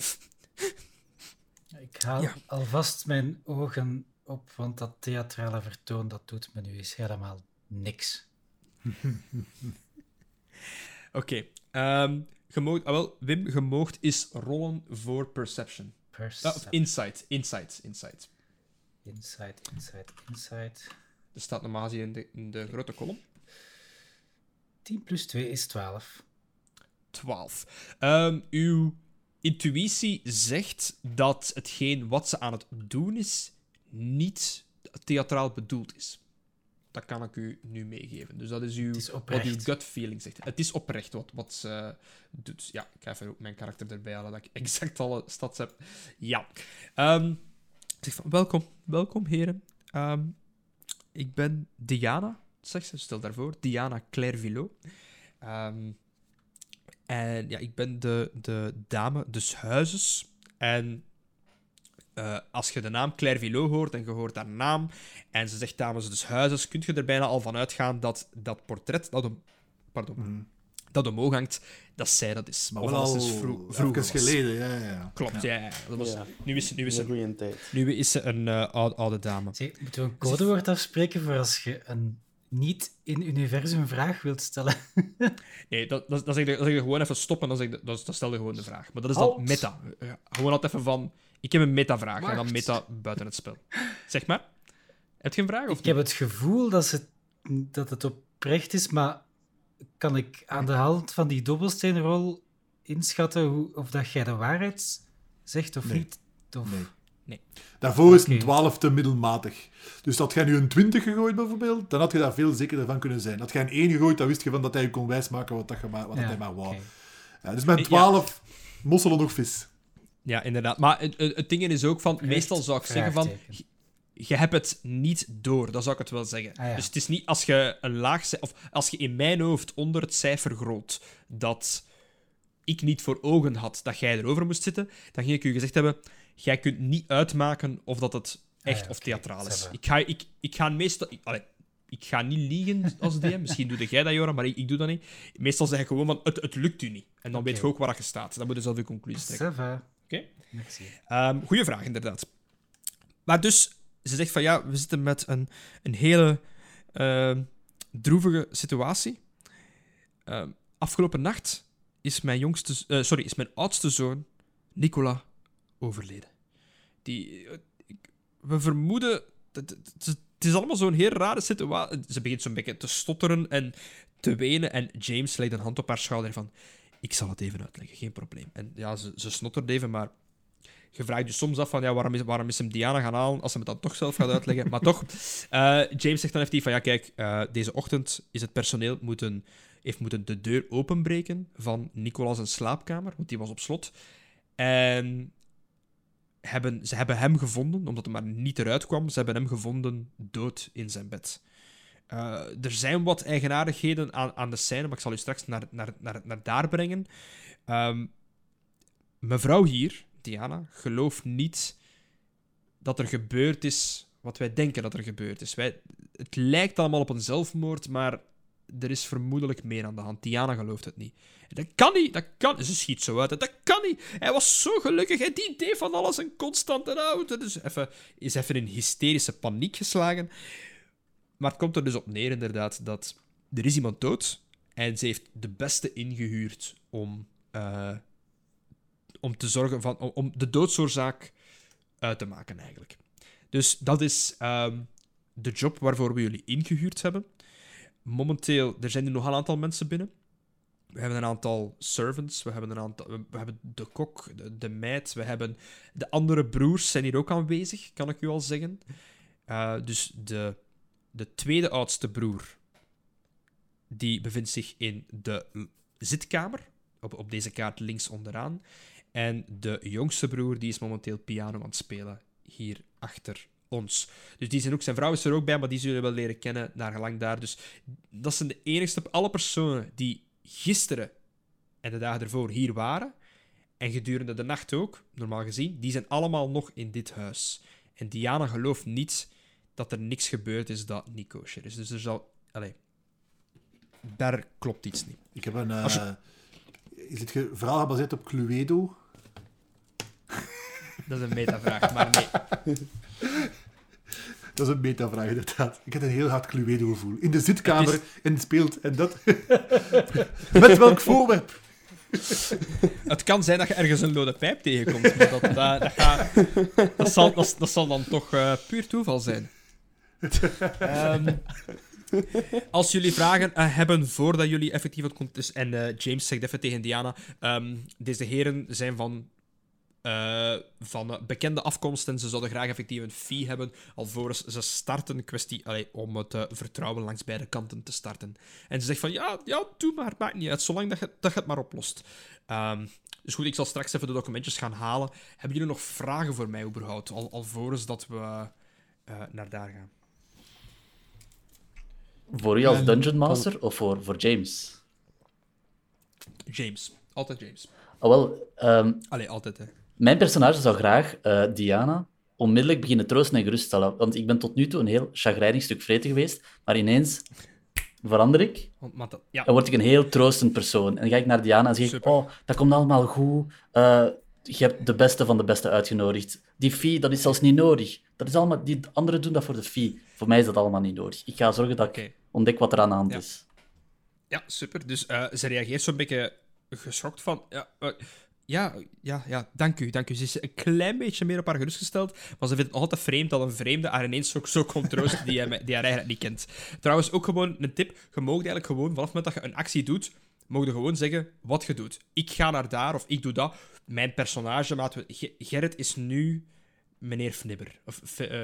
Ik haal Ja. alvast mijn ogen op, want dat theatrale vertoon, dat doet me nu eens helemaal niks. Oké. ehm, moogt- ah, wel, Wim, je moogt is rollen voor perception. Perception. of insight. Insight. Insight. Insight, insight, insight. Dat staat normaal gezien in de, in de grote kolom. 10 plus 2 is 12. 12. Ehm, uw intuïtie zegt dat hetgeen wat ze aan het doen is, niet theatraal bedoeld is. Dat kan ik u nu meegeven. Dus dat is uw, is wat uw gut feeling zegt. Het is oprecht wat, wat ze doet. Ja, ik ga even ook mijn karakter erbij halen, dat ik exact alle stats heb. Ja. Ik zeg van, welkom, welkom heren. Ehm, ik ben Diana, zegt ze, stel daarvoor. Diana Clairvillot. Ehm en ja, ik ben de, de dame des huizes. En eh, als je de naam Claire Villot hoort en je hoort haar naam en ze zegt dames des huizes, kun je er bijna al van uitgaan dat dat portret dat om, pardon, Mhm. dat omhoog hangt, dat zij dat is. Maar Of wel als al het vro- vroeger geleden, ja, ja, ja. Klopt, ja. ja, Dat was, Ja. Nu, is, nu, is ze, goede tijd. nu is ze een eh, oude, oude dame. Zeg, moeten we een codewoord afspreken voor als je een niet-in-universum vraag wilt stellen? Nee, dat, dat, dat zeg je, dat zeg je gewoon even stoppen, dan, zeg je, dat, dat stel je gewoon de vraag. Maar dat is dan meta. Ja, Gewoon altijd even van, ik heb een meta-vraag en dan meta buiten het spel. Zeg maar. Heb je een vraag? Of Ik heb het gevoel dat, ze, dat het oprecht is, maar kan ik aan de hand van die dobbelsteenrol inschatten hoe, of dat jij de waarheid zegt of Nee. niet? Of... Nee. Daarvoor is een 12 te middelmatig. Dus had jij nu een 20 gegooid bijvoorbeeld, dan had je daar veel zekerder van kunnen zijn. Had jij een 1 gegooid, dan wist je van dat hij je kon wijsmaken wat, dat je maar, wat dat hij maar wou. oké. Ja, dus met Ja. 12 mosselen nog vis. Ja, inderdaad. Maar het, het, ding is ook van, meestal zou ik zeggen van, je, je hebt het niet door, dat zou ik het wel zeggen. Ah, ja. Dus het is niet als je een laag of als je in mijn hoofd onder het cijfer groot dat ik niet voor ogen had dat jij erover moest zitten, dan ging ik u gezegd hebben, jij kunt niet uitmaken of dat het echt Ah, ja, of theatraal is. Ik ga, ik, ik ga meestal... Ik, allee, ik ga niet liegen als DM. Misschien doe jij dat, Joran, maar ik, ik doe dat niet. Meestal zeg ik gewoon van, het, het lukt u niet. En dan weet je ook waar je staat. Dan moet je zelf je conclusie trekken. Oké? Ehm goeie vraag, inderdaad. Maar dus, ze zegt van ja, we zitten met een, een hele ehm, droevige situatie. Ehm, afgelopen nacht is mijn, jongste, eh, sorry, is mijn oudste zoon, Nicola, overleden. Die, eh, we vermoeden... Het is allemaal zo'n heel rare situatie. Ze begint zo'n beetje te stotteren en te wenen. En James legt een hand op haar schouder van... Ik zal het even uitleggen, geen probleem. En ja, ze, ze even, maar... Je vraagt je soms af van, ja, waarom is, waarom is hem Diana gaan halen als ze het dan toch zelf gaat uitleggen. maar toch, eh, James zegt dan effectief van, ja, kijk, eh, deze ochtend is het personeel moeten, heeft moeten de deur openbreken van Nicolas' zijn slaapkamer, want die was op slot. En hebben, ze hebben hem gevonden, omdat hij maar niet eruit kwam, ze hebben hem gevonden dood in zijn bed. Eh, er zijn wat eigenaardigheden aan, aan de scène, maar ik zal u straks naar, naar, naar, naar daar brengen. Ehm, mevrouw hier, Diana, gelooft niet dat er gebeurd is wat wij denken dat er gebeurd is. Wij, het lijkt allemaal op een zelfmoord, maar er is vermoedelijk meer aan de hand. Diana gelooft het niet. Dat kan niet, dat kan Ze schiet zo uit. Dat kan niet. Hij was zo gelukkig. Hij die deed van alles en constant en oud. Dus even, is even in hysterische paniek geslagen. Maar het komt er dus op neer, inderdaad, dat er is iemand dood en ze heeft de beste ingehuurd om, eh, om te zorgen van, om, de doodsoorzaak uit te maken, eigenlijk. Dus dat is ehm, de job waarvoor we jullie ingehuurd hebben. Momenteel, er zijn nu nog een aantal mensen binnen. We hebben een aantal servants, we hebben, een aantal, we we hebben de kok, de, de meid, we hebben de andere broers zijn hier ook aanwezig, kan ik u al zeggen. Eh, dus de, de tweede oudste broer, die bevindt zich in de zitkamer, op, op deze kaart links onderaan. En de jongste broer, die is momenteel piano aan het spelen, hier achter ons. Dus die zijn ook, zijn vrouw is er ook bij, maar die zullen we wel leren kennen naar gelang daar. Dus dat zijn de enigste, alle personen die gisteren en de dagen ervoor hier waren, en gedurende de nacht ook, normaal gezien, die zijn allemaal nog in dit huis. En Diana gelooft niet dat er niks gebeurd is dat niet kosher is. Dus er zal... Allee, daar klopt iets niet. Ik heb een... eh, je- Is het ge- verhaal gebaseerd op Cluedo? Dat is een metavraag, maar nee. Dat is een metavraag, inderdaad. Ik heb een heel hard Cluedo-gevoel. In de zitkamer Het en speelt en dat... Met welk voorwerp? Het kan zijn dat je ergens een lode pijp tegenkomt, maar dat, dat, dat, gaat- dat, zal, dat, dat zal dan toch eh, puur toeval zijn. Ehm, als jullie vragen eh, hebben voordat jullie effectief het komt... Dus, en eh, James zegt even tegen Diana... ehm, deze heren zijn van, eh, van bekende afkomst en ze zouden graag effectief een fee hebben alvorens ze starten. Kwestie om het vertrouwen langs beide kanten te starten. En ze zegt van, ja, ja, doe maar, maakt niet uit, zolang dat je, dat je het maar oplost. Ehm, dus goed, ik zal straks even de documentjes gaan halen. Hebben jullie nog vragen voor mij überhaupt, al, alvorens dat we naar daar gaan? Voor u als Dungeon Master of voor, voor James? James. Altijd James. Oh, wel, ehm, Allee, altijd, hè. mijn personage zou graag eh, Diana onmiddellijk beginnen troosten en geruststellen. Want ik ben tot nu toe een heel chagrijnig stuk vreten geweest, maar ineens verander ik Want, ja, dan word ik een heel troostend persoon. En dan ga ik naar Diana en zeg ik, Super. oh, dat komt allemaal goed. Eh, je hebt de beste van de beste uitgenodigd. Die fee, dat is zelfs niet nodig. Dat is allemaal, die anderen doen dat voor de fee. Voor mij is dat allemaal niet nodig. Ik ga zorgen dat ik ontdek wat er aan de hand is. Ja, super. Dus eh, ze reageert zo'n beetje geschokt van... Ja, eh, ja, ja, ja, dank u, dank u. Ze is een klein beetje meer op haar gerustgesteld, maar ze vindt het altijd vreemd dat een vreemde haar ineens ook zo komt troosten die, hij, die haar eigenlijk niet kent. Trouwens, ook gewoon een tip. Je mag eigenlijk gewoon, vanaf het moment dat je een actie doet, mogen je gewoon zeggen wat je doet. Ik ga naar daar, of ik doe dat. Mijn personage, laten we... Ge- Gerrit is nu meneer Fnibber. Of, eh,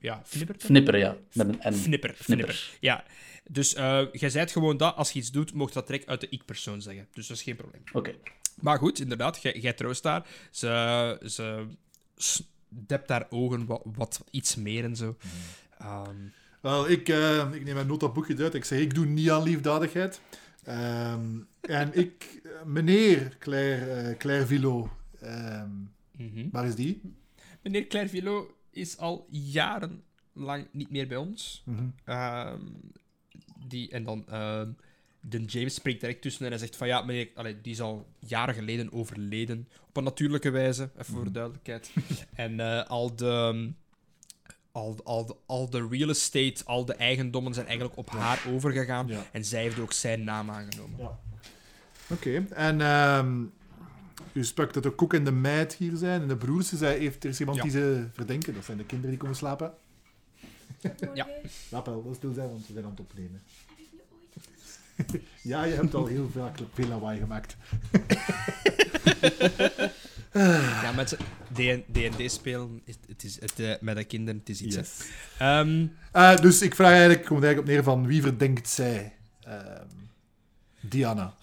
ja? Fnipperen, ja. Met een N. Fnipper, fnipper. Ja, dus eh jij zei gewoon dat, als je iets doet, mocht dat direct uit de ik-persoon zeggen. Dus dat is geen probleem. Oké. Maar goed, inderdaad, jij, jij troost daar. Ze, ze dept haar ogen wat, wat iets meer en zo. Ehm, Wel, ik, eh, ik neem mijn notaboekje uit. Ik zeg, ik doe niet aan liefdadigheid. Ehm, en ik, meneer Claire, eh, Claire Villot, ehm, mhm. waar is die? Meneer Clairvillot is al jarenlang niet meer bij ons. Mhm. Ehm, die, en dan... ehm, de James spreekt direct tussen en hij zegt van ja, meneer, allee, die is al jaren geleden overleden. Op een natuurlijke wijze, even voor de duidelijkheid. en eh, al de... Al, al, de- al de real estate, al de eigendommen zijn eigenlijk op haar overgegaan. Ja. En zij heeft ook zijn naam aangenomen. Oké, en ehm, U sprak dat de kok en de meid hier zijn en de broers. Ze zei, heeft, er is iemand Ja. die ze verdenken. Dat zijn de kinderen die komen slapen. Ja. Laat wel, wel stil zijn, want we zijn aan het opnemen. ja, je hebt al heel vaak veel lawaai gemaakt. Ja, met D&D spelen, is- het is, het, eh, met de kinderen, het is iets. Yes. Ehm, Eh, dus ik vraag eigenlijk, komt eigenlijk op neer van wie verdenkt zij Ehm, Diana?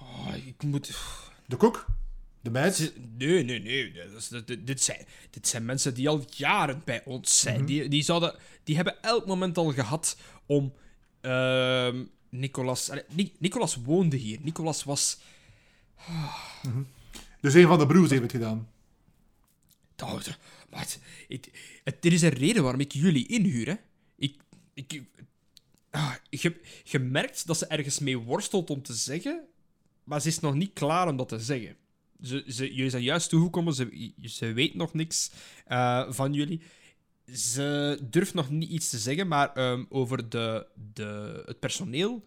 oh, ik moet... De kok? De? Ze- Nee, nee, nee. Dat is- dat- dit, dit zijn, dit zijn mensen die al jaren bij ons zijn. Mhm. die, die, zouden, die hebben elk moment al gehad om... ehm Nicolas... Ni- Nicolas woonde hier. Nicolas was... Dus een van de broers heeft het gedaan. De- maar het, het- het- er is een reden waarom ik jullie inhuur, hè. Ik... ik ah, je, je merkt dat ze ergens mee worstelt om te zeggen, maar ze is nog niet klaar om dat te zeggen. Ze, ze, jullie zijn juist toegekomen, ze, ze weet nog niks eh, van jullie. Ze durft nog niet iets te zeggen, maar ehm, over de, de, het personeel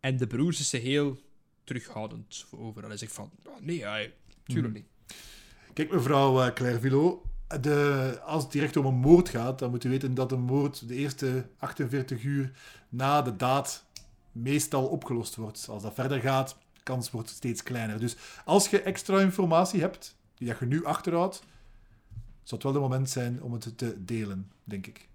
en de broers is ze heel terughoudend over. Hij zegt van, oh, nee, ja, tuurlijk niet. Kijk, mevrouw eh, Claire Villot. De, als het direct om een moord gaat, dan moet u weten dat een moord de eerste 48 uur na de daad meestal opgelost wordt. Als dat verder gaat, kans wordt steeds kleiner. Dus als je extra informatie hebt, die je nu achterhoudt, zou het wel het moment zijn om het te delen, denk ik.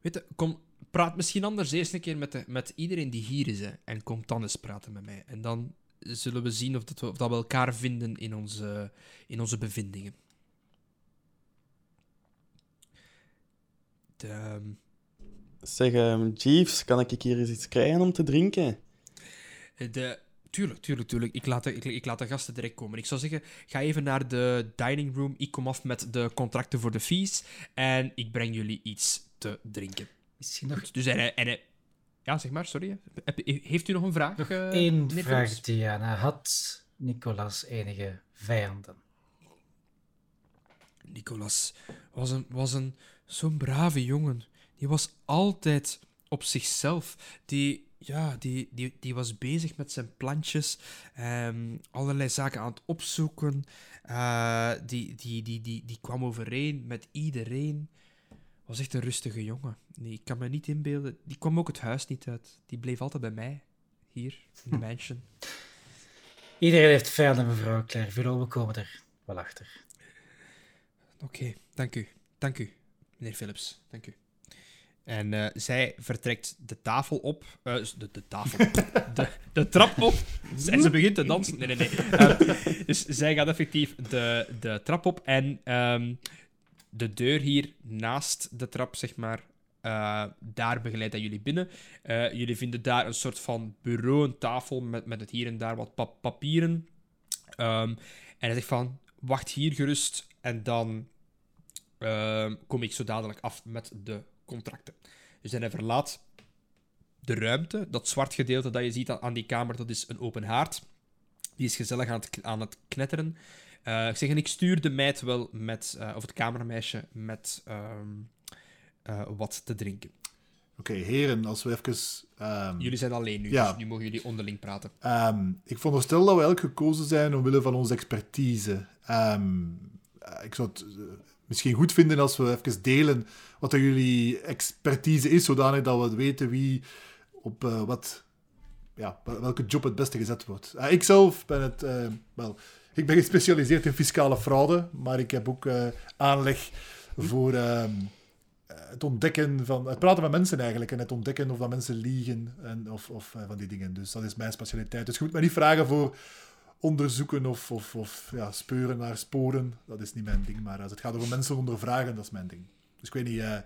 Weet je, kom, praat misschien anders eerst een keer met, de, met iedereen die hier is. En kom dan eens praten met mij. En dan zullen we zien of, dat we, of dat elkaar vinden in onze, in onze bevindingen. De, ehm, Zeg, ehm, Jeeves, kan ik hier eens iets krijgen om te drinken? de, tuurlijk, tuurlijk, tuurlijk. Ik laat, de, ik, ik laat de gasten direct komen. Ik zou zeggen, ga even naar de dining room. Ik kom af met de contracten voor de fees. En ik breng jullie iets te drinken. Misschien nog dus en, en Ja, zeg maar, sorry. Heeft u nog een vraag? Nog eh, één vraag? Diana. Had Nicolas enige vijanden? Nicolas was een, was een zo'n brave jongen. Die was altijd op zichzelf. Die, ja, die, die, die was bezig met zijn plantjes, ehm, allerlei zaken aan het opzoeken. Eh, die, die, die, die, die kwam overeen met iedereen. Was echt een rustige jongen. Nee, ik kan me niet inbeelden. Die kwam ook het huis niet uit. Die bleef altijd bij mij, hier in de mansion. Iedereen heeft vijanden, mevrouw Claire. We komen er wel achter. Oké, dank u. Dank u, meneer Philips. Dank u. En eh, zij vertrekt de tafel op. eh, de, de tafel. de, de trap op. En ze begint te dansen. Nee, nee, nee. Eh, dus zij gaat effectief de, de trap op. En ehm, de deur hier naast de trap, zeg maar. eh, daar begeleidt hij jullie binnen. Jullie vinden daar een soort van bureau, een tafel met, met het hier en daar wat pap- papieren. Ehm, en hij zegt van, wacht hier gerust en dan ehm, kom ik zo dadelijk af met de contracten. Dus hij verlaat de ruimte, dat zwart gedeelte dat je ziet aan- die kamer, dat is een open haard. Die is gezellig aan het, aan het knetteren. Eh, ik zeg, en ik stuur de meid wel met, eh, of het kamermeisje, met ehm, eh, wat te drinken. Oké, heren, als we even... ehm, Jullie zijn alleen nu, Ja. dus nu mogen jullie onderling praten. Ehm, ik veronderstel dat we elk gekozen zijn omwille van onze expertise. Ik zou het misschien goed vinden als we even delen wat er jullie expertise is, zodanig dat we weten wie op eh, wat, ja, wel- welke job het beste gezet wordt. Eh, ik zelf ben het, eh, wel, ik ben gespecialiseerd in fiscale fraude, maar ik heb ook aanleg voor ehm, eh, het ontdekken van, het praten met mensen eigenlijk en het ontdekken of dat mensen liegen en, of, of van die dingen. Dus dat is mijn specialiteit. Dus je moet me niet vragen voor onderzoeken of, of, of ja, speuren naar sporen. Dat is niet mijn ding. Maar als het gaat over mensen ondervragen, dat is mijn ding. Dus ik weet niet, eh,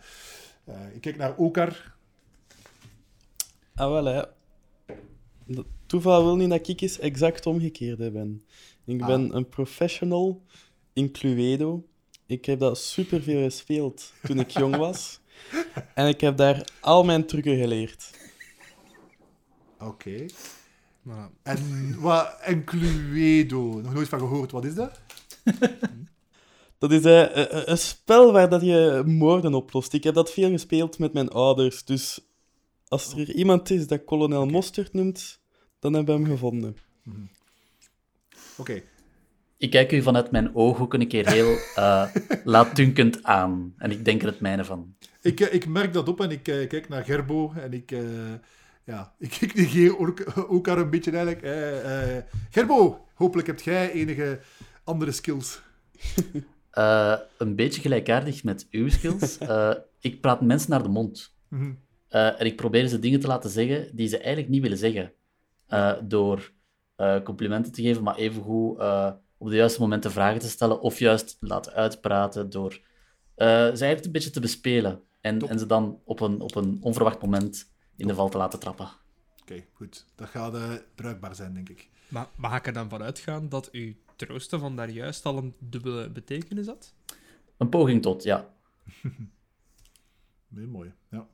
eh, ik kijk naar Okar. Ah, wel, hè. Dat toeval wil niet dat ik eens exact omgekeerde ben. Ik Ah. ben een professional in Cluedo. Ik heb dat superveel gespeeld toen ik jong was. En ik heb daar al mijn trucken geleerd. Oké. Voilà. En, wat, en Cluedo, nog nooit van gehoord. Wat is dat? Dat is eh, eh, een spel waar dat je moorden oplost. Ik heb dat veel gespeeld met mijn ouders. Dus als er iemand is dat kolonel Mosterd noemt, dan hebben we hem gevonden. Oké. Ik kijk u vanuit mijn ooghoeken een keer heel uh, laatdunkend aan. En ik denk er het mijne van. Ik, eh, ik merk dat op en ik uh, kijk naar Gerbo en ik, uh, ja, ik, ik negeer ook, ook haar een beetje eigenlijk. Gerbo, hopelijk hebt jij enige andere skills. een beetje gelijkaardig met uw skills. ik praat mensen naar de mond. Mm -hmm. en ik probeer ze dingen te laten zeggen die ze eigenlijk niet willen zeggen. door complimenten te geven, maar evengoed op de juiste momenten vragen te stellen of juist laten uitpraten door ze eigenlijk een beetje te bespelen en, en ze dan op een, op een onverwacht moment in de val te laten trappen. Oké, goed. Dat gaat uh, bruikbaar zijn, denk ik. Maar mag ik er dan vanuit gaan dat uw troosten van daar juist al een dubbele betekenis had? Een poging tot, ja. Heel mooi, ja.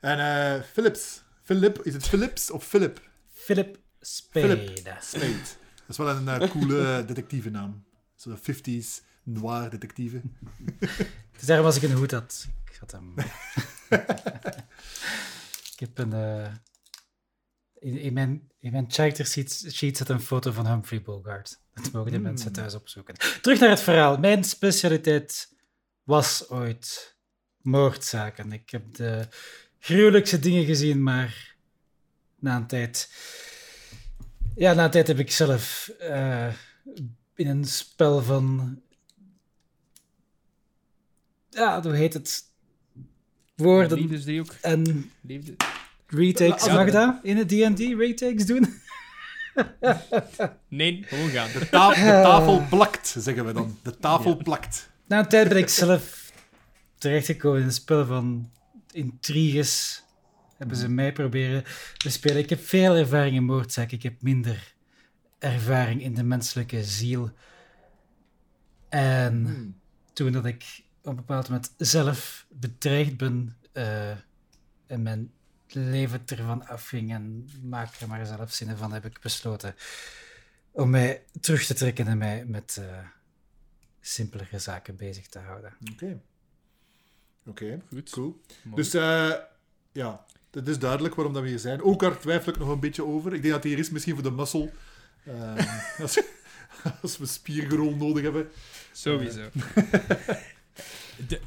En uh, Philips. Philip, is het Philips of Philip? Philip Spade. Philip Spade. Dat is wel een uh, coole detectivenaam. Zo'n 50s noir detective. Het is daarom als ik een hoed had. Ik had hem. ik heb een. Uh, in, in, mijn, in mijn character sheet, sheet zit een foto van Humphrey Bogart. Dat mogen de mm. mensen thuis opzoeken. Terug naar het verhaal. Mijn specialiteit was ooit moordzaken. Ik heb de gruwelijkste dingen gezien, maar na een tijd ja, na een tijd heb ik zelf uh, in een spel van. Ja, hoe heet het? Woorden. Liefdesdriehoek. En. Liefde. Retakes. Ja, Mag dat in het DD retakes doen? nee, gewoon gaan. De, ta de tafel plakt, zeggen we dan. De tafel ja. plakt. Na een tijd ben ik zelf terechtgekomen in een spel van intriges hebben ze mij proberen te spelen. Ik heb veel ervaring in moordzaak. Ik heb minder ervaring in de menselijke ziel. En hmm. toen dat ik op een bepaald moment zelf bedreigd ben uh, en mijn leven ervan afging en maak er maar zelf zinnen van, heb ik besloten om mij terug te trekken en mij met uh, simpelere zaken bezig te houden. Oké. Okay. Oké, okay, goed. Cool. Mooi. Dus uh, ja, het is duidelijk waarom dat we hier zijn. Ook daar twijfel ik nog een beetje over. Ik denk dat hij hier is misschien voor de muscle. Uh, als, als, we spiergerol nodig hebben. Sowieso.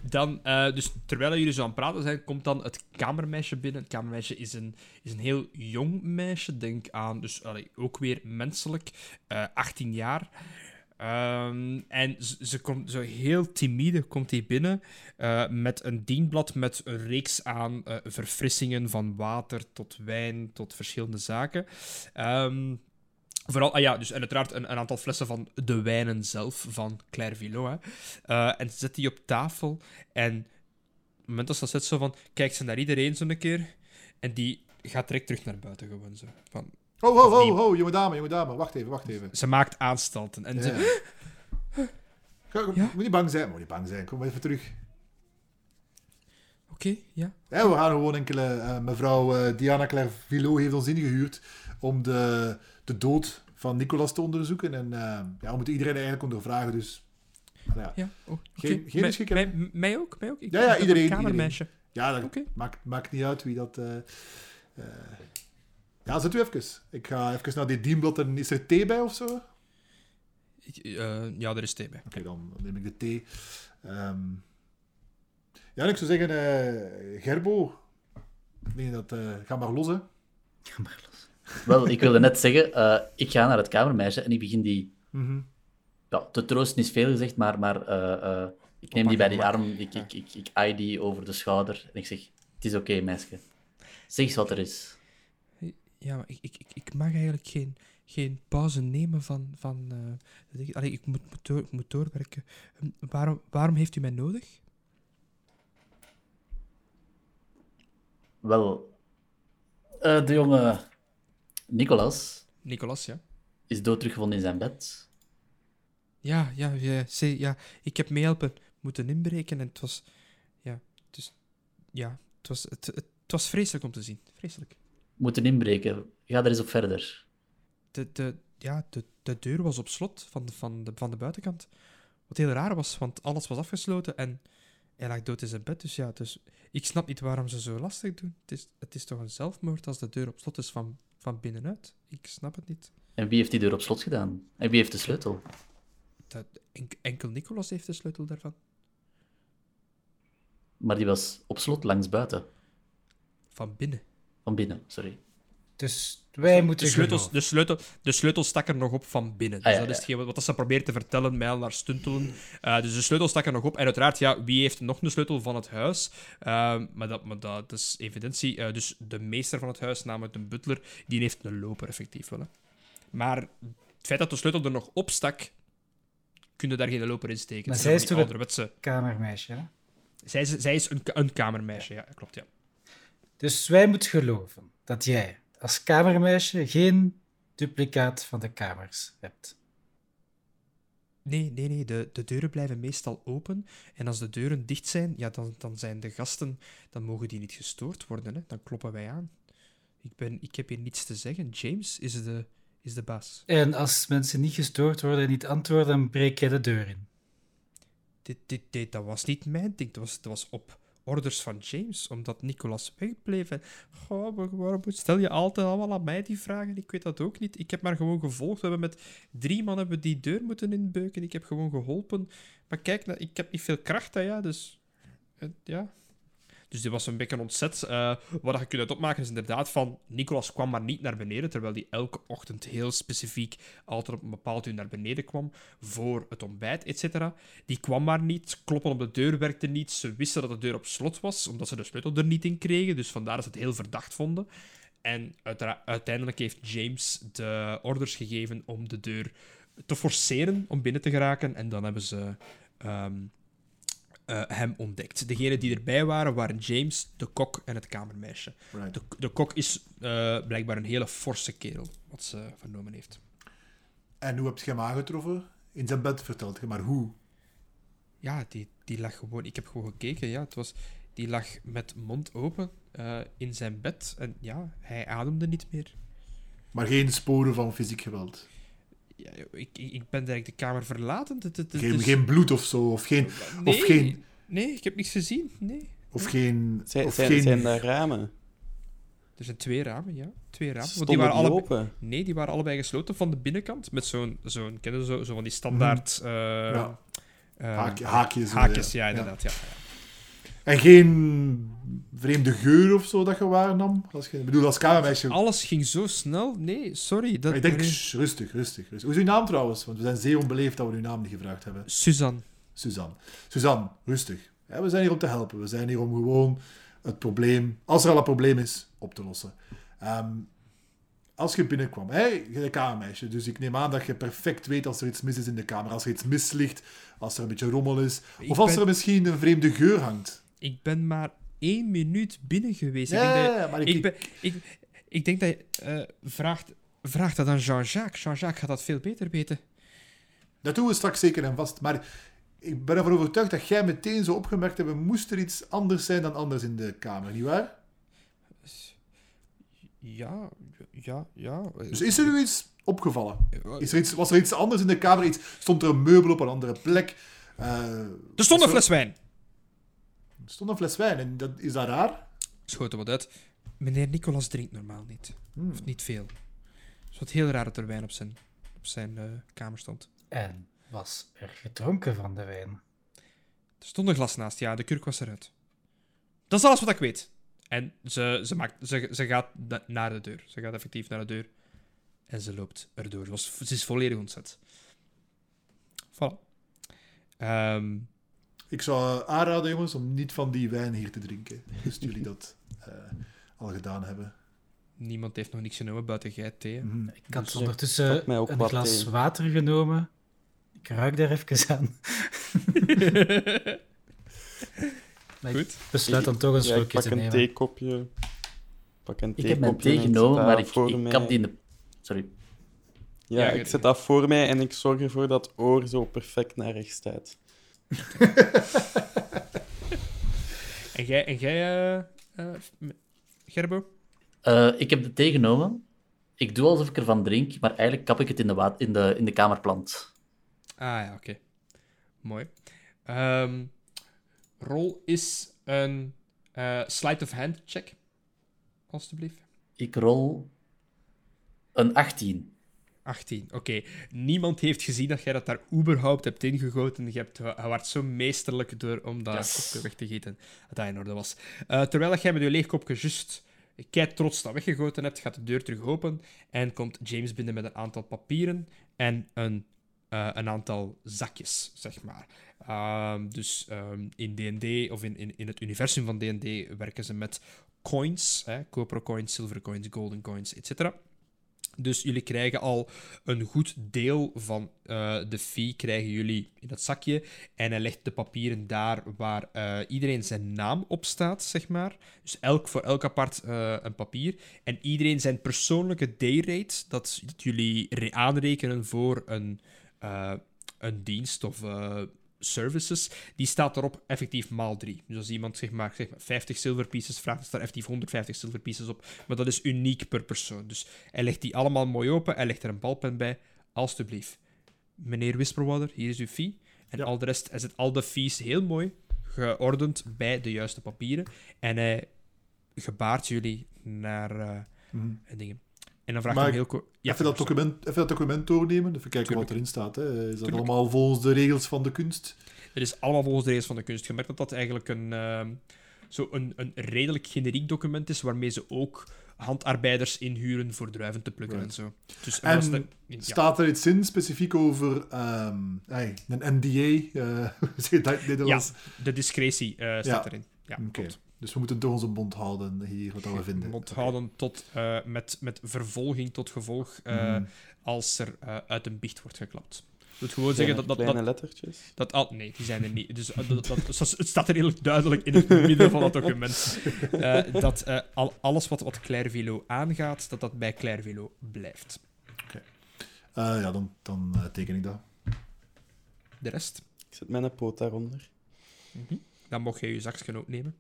Dan, uh, dus terwijl jullie zo aan het praten zijn, komt dan het kamermeisje binnen. Het kamermeisje is een, is een heel jong meisje, denk aan, dus ook weer menselijk, uh, eh, 18 jaar. Um, en ze, komt zo heel timide komt hij binnen uh, met een dienblad met een reeks aan verfrissingen van water tot wijn tot verschillende zaken. Um, Vooral, ah ja, dus en uiteraard een, een, aantal flessen van de wijnen zelf, van Claire Villot. Uh, en zet die op tafel. En op het moment dat ze zet, zo van, kijkt ze naar iedereen zo een keer. En die gaat direct terug naar buiten gewoon zo. Van, Ho, ho, ho, ho, jonge dame, jonge dame. Wacht even, wacht even. Ze maakt aanstalten. En ja. ze... Ga, ja? Moet niet bang zijn. Moet niet bang zijn. Kom even terug. Oké, okay, ja. ja. We gaan gewoon enkele... Uh, mevrouw uh, Diana Claire Villot heeft ons ingehuurd om de, de dood van Nicolas te onderzoeken. En uh, ja, we moeten iedereen eigenlijk ondervragen, dus... Ja, ja oh, okay. geen, geen mij, mij, ook? Mij ook? Ik ja, ja, iedereen. Een kamermeisje. Iedereen. Ja, dat okay. maakt, maakt niet uit wie dat... Ja, zet u even. Ik ga even naar die dienblad en is er thee bij of zo? Ik, uh, ja, er is thee bij. Oké, okay, dan neem ik de thee. Um, ja, ik zou zeggen, uh, Gerbo, ik denk dat, uh, ga maar los, hè. Ga maar los. Wel, ik wilde net zeggen, uh, ik ga naar het kamermeisje en ik begin die... Mm -hmm. Ja, te troosten is veel gezegd, maar, maar ik neem die bij die arm, ik, ik, ik, ik, ik die over de schouder en ik zeg, het is oké, okay, meisje. Zeg eens wat er is ja, maar ik, ik, ik mag eigenlijk geen, geen pauze nemen van... van uh, allee, ik, moet, moet, door, moet doorwerken. Um, waarom, waarom heeft u mij nodig? Wel, uh, de jonge Nicolas... Nicolas, ja. Is dood teruggevonden in zijn bed. Ja, ja, ja, ja, ik heb meehelpen moeten inbreken en het was... Ja, dus... Ja, het was, het, het, het was vreselijk om te zien. Vreselijk moeten inbreken. Ga er eens op verder. De, de, ja, de, de deur was op slot van de, van, de, van de buitenkant. Wat heel raar was, want alles was afgesloten en hij lag dood in zijn bed. Dus ja, dus ik snap niet waarom ze zo lastig doen. Het is, het is toch een zelfmoord als de deur op slot is van Van binnenuit. Ik snap het niet. En wie heeft die deur op slot gedaan? En wie heeft de sleutel? Dat, enk- enkel Nicolas heeft de sleutel daarvan. Maar die was op slot langs buiten. Van binnen. Van binnen, sorry. Dus wij moeten De sleutel, de, sleutel, de sleutel stak er nog op van binnen. Dus Ah, ja, dat is hetgeen wat, wat ze probeert te vertellen, mijl naar stuntelen. Eh, dus de sleutel stak er nog op. En uiteraard, ja, wie heeft nog een sleutel van het huis? Ehm, maar dat, maar dat, is evidentie. Eh, dus de meester van het huis, namelijk de butler, die heeft een loper effectief wel. Hè. Maar het feit dat de sleutel er nog op stak, kun je daar geen loper in steken. Maar zij is toch ouderwetse... Kamermeisje, hè? Zij is, zij is een, een kamermeisje, ja, klopt, ja. Dus wij moeten geloven dat jij als kamermeisje geen duplicaat van de kamers hebt. Nee, nee, nee. De, de deuren blijven meestal open. En als de deuren dicht zijn, ja, dan, dan zijn de gasten... Dan mogen die niet gestoord worden, hè. Dan kloppen wij aan. Ik, ben, ik heb hier niets te zeggen. James is de, is de baas. En als mensen niet gestoord worden en niet antwoorden, dan breek jij de deur in. Dit, dit, dit, dat was niet mijn ding. Dat was, dat was op orders van James, omdat Nicolas wegbleef. En, waarom stel je altijd allemaal aan mij die vragen? Ik weet dat ook niet. Ik heb maar gewoon gevolgd. We hebben met drie man hebben die deur moeten inbeuken. Ik heb gewoon geholpen. Maar kijk, nou, ik heb niet veel kracht, hè, ja, dus... eh, ja... Dus die was een beetje ontzet. Eh, wat je kunt opmaken is inderdaad van... Nicolas kwam maar niet naar beneden, terwijl hij elke ochtend heel specifiek altijd op een bepaald uur naar beneden kwam voor het ontbijt, et cetera. Die kwam maar niet. Kloppen op de deur werkte niet. Ze wisten dat de deur op slot was, omdat ze de sleutel er niet in kregen. Dus vandaar dat ze het heel verdacht vonden. En uiteindelijk heeft James de orders gegeven om de deur te forceren om binnen te geraken. En dan hebben ze ehm, eh, hem ontdekt. Degenen die erbij waren, waren James, de kok en het kamermeisje. Right. De, de kok is eh, blijkbaar een hele forse kerel, wat ze vernomen heeft. En hoe heb je hem aangetroffen? In zijn bed vertelt je, maar hoe? Ja, die, die lag gewoon... Ik heb gewoon gekeken, ja. Het was, die lag met mond open eh, in zijn bed. En ja, hij ademde niet meer. Maar geen sporen van fysiek geweld. Ja, ik, ik ik ben direct de kamer verlaten. Het- het- het Geen, is- geen bloed of zo, of geen... nee, of geen- Nee, ik heb niks gezien. Nee. Of geen... Zijn, of zijn, geen zijn daar ramen? Er zijn twee ramen, ja. Twee ramen. Want Stonden die waren die allebei... open? Nee, die waren allebei gesloten van de binnenkant. Met zo'n... zo'n kennen ze zo, zo van die standaard... eh, Ja. eh, Haak- haakjes, Haakjes, ja. ja, inderdaad. Ja. En geen vreemde geur of zo dat je waarnam? Als je, ik bedoel, als kamermeisje... Alles ging zo snel. Nee, sorry. Dat, ik denk, shh, rustig, rustig, rustig. Hoe is uw naam trouwens? Want we zijn zeer onbeleefd dat we uw naam niet gevraagd hebben. Suzanne. Suzanne. Suzanne, rustig. Ja, we zijn hier om te helpen. We zijn hier om gewoon het probleem, als er al een probleem is, op te lossen. Ehm, als je binnenkwam, hè, je bent een kamermeisje, dus ik neem aan dat je perfect weet als er iets mis is in de kamer. Als er iets mis ligt, als er een beetje rommel is, Ik of als ben- er misschien een vreemde geur hangt. Ik ben maar één minuut binnen geweest. Ja, ik, denk dat, ja, maar ik, ik, ben, ik, ik denk dat je eh, vraagt, vraagt dat aan Jean-Jacques. Jean-Jacques gaat dat veel beter weten. dat doen we straks zeker en vast. Maar ik ben ervan overtuigd dat jij meteen zo opgemerkt hebt, moest er iets anders zijn dan anders in de kamer, nietwaar? Ja, ja, ja. Dus is er u iets opgevallen? Eh, Is er iets, was er iets anders in de kamer? Iets, stond er een meubel op een andere plek? Eh, Er stond een fles wijn. Er stond een fles wijn. En dat, is dat raar? Schoot er wat uit. Meneer Nicolas drinkt normaal niet. Hmm. Of niet veel. Het is wat heel raar dat er wijn op zijn, op zijn eh, kamer stond. En was er gedronken van de wijn? Er stond een glas naast, ja, de kurk was eruit. Dat is alles wat ik weet. En ze, ze, maakt, ze, ze gaat na- naar de deur. Ze gaat effectief naar de deur. En ze loopt erdoor. Ze, was, ze is volledig ontzet. Voilà. Ehm, Ik zou aanraden, jongens, om niet van die wijn hier te drinken. Dus jullie dat eh, al gedaan hebben. niemand heeft nog niks genomen buiten jij, thee. Mhm. Ik had Dus, ondertussen mij ook een glas thee. water genomen. Ik ruik daar even aan. Maar Goed. ik besluit dan toch een Ja, ik slokje pak te een theekopje. Pak een Ik heb mijn theekopje thee genomen, maar ik, ik mij. kap die in de... Sorry. Ja, Ja, ik zet dat voor mij en ik zorg ervoor dat het oor zo perfect naar rechts staat. En jij, en jij eh, eh, Gerbo? Eh, ik heb de thee genomen. Ik doe alsof ik ervan drink, maar eigenlijk kap ik het in de, in de, in de kamerplant. Ah ja, oké. Mooi. Ehm, rol is een sleight of hand check. Alsjeblieft. Ik rol Een 18. 18, oké. Niemand heeft gezien dat jij dat daar überhaupt hebt ingegoten. Je, hebt, je werd zo meesterlijk door om dat Yes. kopje weg te gieten. Dat in orde was. Eh, terwijl jij met je leeg kopje juist kei trots dat weggegoten hebt, gaat de deur terug open en komt James binnen met een aantal papieren en een, eh, een aantal zakjes, zeg maar. Ehm, dus ehm, in D&D, of in, in, in het universum van D&D, werken ze met coins, hè, copper coins, silver coins, golden coins, etc. Dus jullie krijgen al een goed deel van eh, de fee krijgen jullie in het zakje. En hij legt de papieren daar waar eh, iedereen zijn naam op staat, zeg maar. Dus elk, voor elk apart eh, een papier. En iedereen zijn persoonlijke dayrate, dat, dat jullie re- aanrekenen voor een, een dienst of services, die staat erop effectief maal 3. Dus als iemand zeg maar, zeg maar 50 silver pieces vraagt, staat er effectief 150 silver pieces op. Maar dat is uniek per persoon. Dus hij legt die allemaal mooi open, hij legt er een balpen bij. Alsjeblieft. Meneer Whisperwater, hier is uw fee. En Ja. al de rest, hij zet al de fees heel mooi geordend bij de juiste papieren. En hij gebaart jullie naar Mhm. dingen. En dan vraagt Maar hij heel kort... Ja, even, dat document, even dat document doornemen, even kijken Tuurlijk. wat erin staat. Hè. Is dat Tuurlijk. allemaal volgens de regels van de kunst? Het is allemaal volgens de regels van de kunst. Je merkt dat dat eigenlijk een, ehm, zo een, een redelijk generiek document is, waarmee ze ook handarbeiders inhuren voor druiven te plukken Right. en zo. Dus En de- ja. Staat er iets in specifiek over hey, een NDA? eh, zeg je dat in Nederlands? de discretie eh, staat Ja. erin. Ja, Oké. klopt. Dus we moeten toch onze mond houden hier, wat dat we vinden. Mond Oké. houden tot, eh, met, met vervolging tot gevolg eh, Mhm. als er eh, uit een biecht wordt geklapt. Wil gewoon zeggen dat, dat, Kleine dat, lettertjes. dat al... Nee, die zijn er niet. Dus dat, dat- het staat er redelijk duidelijk in het midden van het document. eh, dat eh, al, alles wat, wat Claire Velo aangaat, dat dat bij Claire Velo blijft. Eh, ja, dan, dan teken ik dat. De rest, Ik zet mijn poot daaronder. dan mocht jij je zakje ook nemen.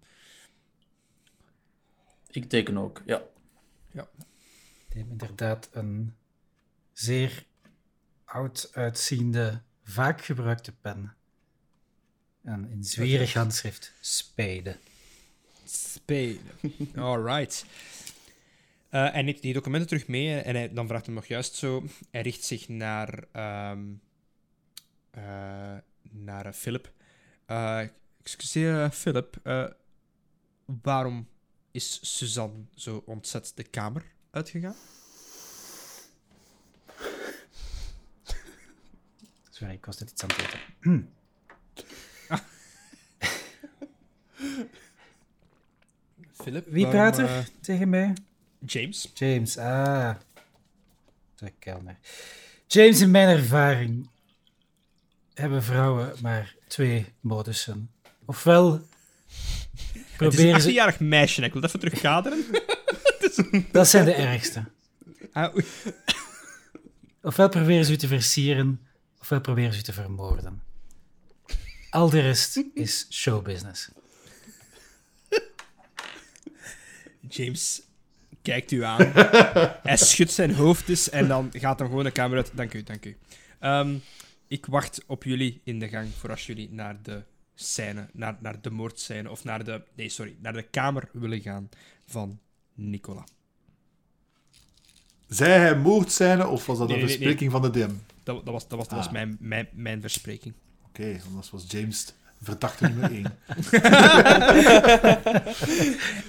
Ik teken ook, ja. Ik neem inderdaad een zeer oud uitziende, vaak gebruikte pen. En in zwierig handschrift spade. Spade. Alright. Eh en ik die documenten terug mee en hij, dan vraagt hij nog juist zo. Hij richt zich naar, ehm eh, naar eh, Philip. Eh, excuseer, eh, Philip. eh, waarom is Suzanne zo ontzet de kamer uitgegaan? Sorry, ik was net iets aan het eten. Philip? Wie praat er eh, tegen mij? James. James, ah. De kelner. James, in mijn ervaring hebben vrouwen maar twee modussen. Ofwel Het is een proberen ze... 18-jarig meisje, ik wil dat even terugkaderen. Dat zijn de ergste. Ah. Ofwel proberen ze u te versieren, ofwel proberen ze u te vermoorden. Al de rest is showbusiness. James kijkt u aan. hij schudt zijn hoofd dus en dan gaat dan gewoon de kamer uit. Dank u, dank u. Ehm, ik wacht op jullie in de gang voor als jullie naar de scène, naar, naar de moordscène, of naar de, nee, sorry, naar de kamer willen gaan van Nicola. Zij hij moordscène of was dat Nee, een nee, nee, verspreking van de DM? Dat, dat was, dat was, dat was Ah. mijn, mijn, mijn verspreking. Oké, anders was James verdachte nummer één.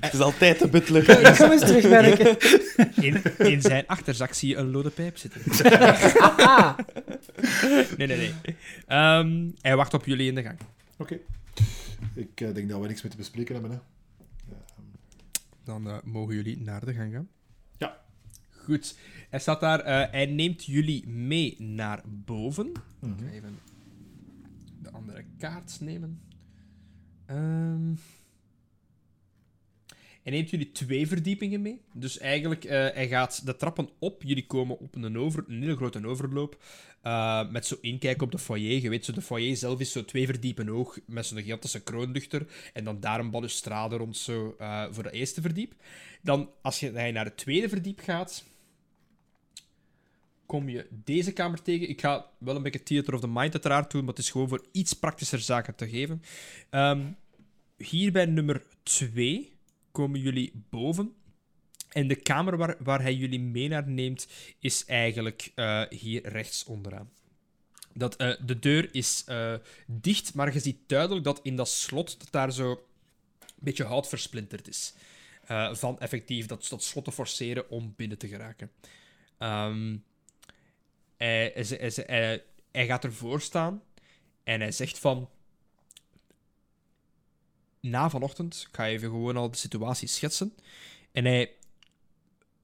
Het is altijd de butler. Ik kom eens terugwerken. In, in zijn achterzak zie je een lode pijp zitten. Nee, nee, nee. Ehm, hij wacht op jullie in de gang. Oké. Ik eh, denk dat we niks meer te bespreken hebben. Hè. Dan eh, mogen jullie naar de gang gaan. Ja. Goed. Hij staat daar. eh, hij neemt jullie mee naar boven. Ik ga even de andere kaart nemen. Ehm hij neemt jullie twee verdiepingen mee. Dus eigenlijk, eh, hij gaat de trappen op. Jullie komen op een, over, een hele grote overloop. eh, met zo inkijken op de foyer. Je weet, zo, de foyer zelf is zo twee verdiepen hoog. Met zo'n gigantische kroonluchter. En dan daar een balustrade rond zo eh, voor de eerste verdiep. Dan, als je, naar het tweede verdiep gaat, kom je deze kamer tegen. Ik ga wel een beetje theater of the mind uiteraard doen, maar het is gewoon voor iets praktischer zaken te geven. Ehm, hier bij nummer 2 komen jullie boven. En de kamer waar, waar hij jullie mee naar neemt, is eigenlijk eh, hier rechts onderaan. Dat, eh, de deur is eh, dicht, maar je ziet duidelijk dat in dat slot dat daar zo een beetje hout versplinterd is. Van effectief dat, dat slot te forceren om binnen te geraken. Ehm, hij, hij, hij- hij gaat ervoor staan en hij zegt van... Na vanochtend, ik ga even gewoon al de situatie schetsen. En hij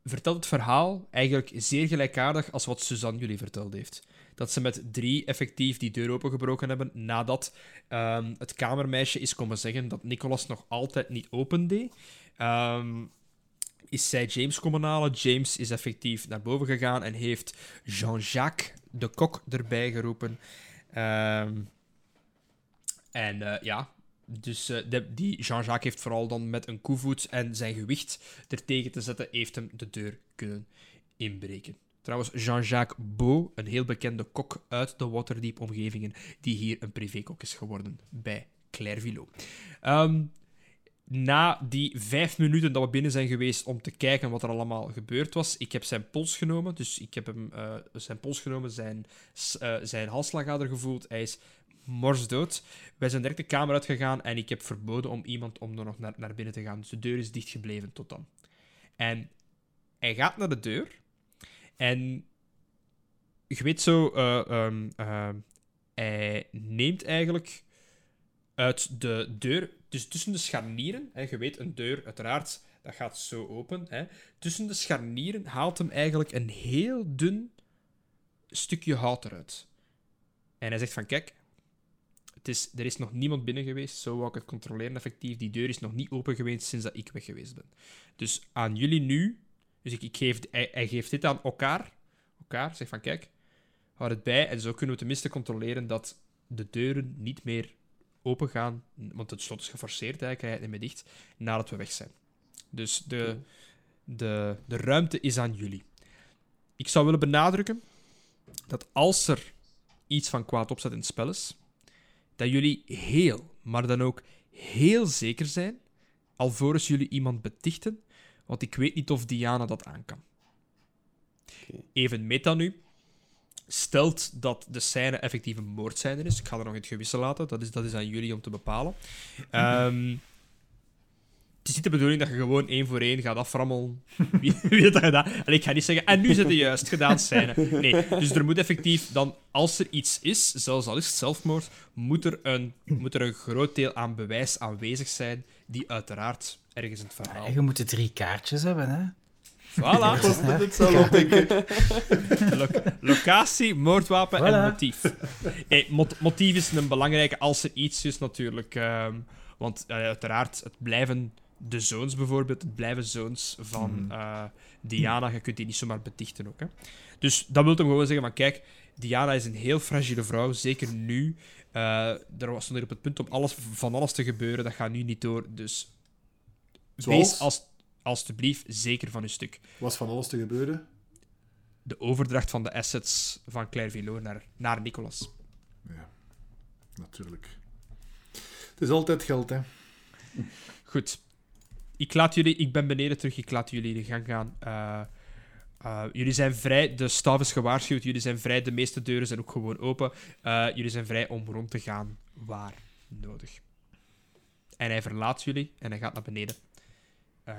vertelt het verhaal eigenlijk zeer gelijkaardig als wat Suzanne jullie verteld heeft. Dat ze met drie effectief die deur opengebroken hebben nadat ehm, het kamermeisje is komen zeggen dat Nicolas nog altijd niet opende. Ehm, is zij James komen halen. James is effectief naar boven gegaan en heeft Jean-Jacques de kok erbij geroepen. Ehm, en eh, ja, dus eh, die Jean-Jacques heeft vooral dan met een koevoet en zijn gewicht er tegen te zetten, heeft hem de deur kunnen inbreken. Trouwens, Jean-Jacques Beau, een heel bekende kok uit de Waterdeep-omgevingen, die hier een privékok is geworden bij Clairvillot. Ehm, na die vijf minuten dat we binnen zijn geweest om te kijken wat er allemaal gebeurd was, ik heb zijn pols genomen, dus ik heb hem eh, zijn pols genomen, zijn, eh, zijn halsslagader gevoeld, hij is morsdood. Wij zijn direct de kamer uitgegaan en ik heb verboden om iemand om er nog naar, naar binnen te gaan. Dus de deur is dicht gebleven tot dan. En hij gaat naar de deur en je weet zo, eh, ehm, eh, hij neemt eigenlijk uit de deur, dus tussen de scharnieren, hè, je weet, een deur, uiteraard, dat gaat zo open. Hè, tussen de scharnieren haalt hem eigenlijk een heel dun stukje hout eruit. En hij zegt van, kijk, het is, er is nog niemand binnen geweest, zo wou ik het controleren effectief. Die deur is nog niet open geweest sinds dat ik weg geweest ben. Dus aan jullie nu, dus ik, ik geef, hij, hij geeft dit aan elkaar, elkaar, zegt van, kijk, houd het bij en zo kunnen we tenminste controleren dat de deuren niet meer open gaan, want het slot is geforceerd, eigenlijk, hij het niet meer dicht, nadat we weg zijn. Dus de, de, de ruimte is aan jullie. Ik zou willen benadrukken dat als er iets van kwaad opzet in het spel is, dat jullie heel, maar dan ook heel zeker zijn, alvorens jullie iemand betichten, want ik weet niet of Diana dat aan kan. Oké. Even meta nu. Stelt dat de scène effectief een moordscène is. Ik ga er nog in het gewissel laten. Dat is, dat is aan jullie om te bepalen. Ehm, het is niet de bedoeling dat je gewoon één voor één gaat aframmelen. Wie, wie heeft dat gedaan? En ik ga niet zeggen, en nu zit de juist gedaan scène. Nee, dus er moet effectief dan, als er iets is, zelfs al is het zelfmoord, moet er een, moet er een groot deel aan bewijs aanwezig zijn, die uiteraard ergens in het verhaal. Je moet de drie kaartjes hebben, hè? Voilà. net hetzelfde, denk ik. Lo- locatie, moordwapen en motief. Hey, mot- motief is een belangrijke als er iets is, natuurlijk. ehm, want eh, uiteraard, het blijven de zoons bijvoorbeeld, het blijven zoons van Mhm. eh, Diana. Je kunt die niet zomaar betichten ook. Hè. Dus dat wil hem gewoon zeggen van, kijk, Diana is een heel fragiele vrouw, zeker nu. Eh er was stond hier op het punt om alles, van alles te gebeuren, dat gaat nu niet door. Dus Zoals? wees als, alstublieft zeker van uw stuk. Was van alles te gebeuren. De overdracht van de assets van Clairvillot naar, naar Nicolas. Ja, natuurlijk. Het is altijd geld, hè. Goed. Ik, laat jullie, ik ben beneden terug, ik laat jullie de gang gaan. Eh, eh, jullie zijn vrij, de staf is gewaarschuwd, jullie zijn vrij, de meeste deuren zijn ook gewoon open. Eh, jullie zijn vrij om rond te gaan waar nodig. En hij verlaat jullie en hij gaat naar beneden. Eh,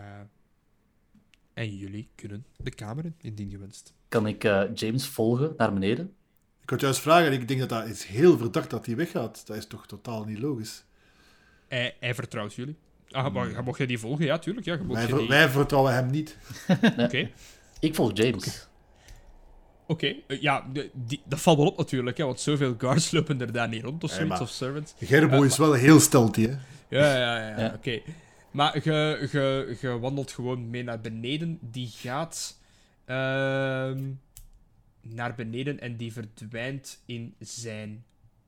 en jullie kunnen de kamer in, indien gewenst. Kan ik eh, James volgen naar beneden? Ik had juist vragen, ik denk dat dat is heel verdacht dat hij weggaat. Dat is toch totaal niet logisch. Hij, hij vertrouwt jullie. Ah, maar, mocht je die volgen? Ja, tuurlijk. Ja, je Wij, je ver- die... wij vertrouwen hem niet. Oké. Ik volg James. Oké, eh, ja, die, dat valt wel op natuurlijk, hè, want zoveel guards lopen er daar niet rond of zoiets, of servants. Gerbo Ja, is wel heel stelty, hè. Ja, ja, ja, ja, Ja. oké. Maar je, je, je wandelt gewoon mee naar beneden. Die gaat ehm, naar beneden en die verdwijnt in zijn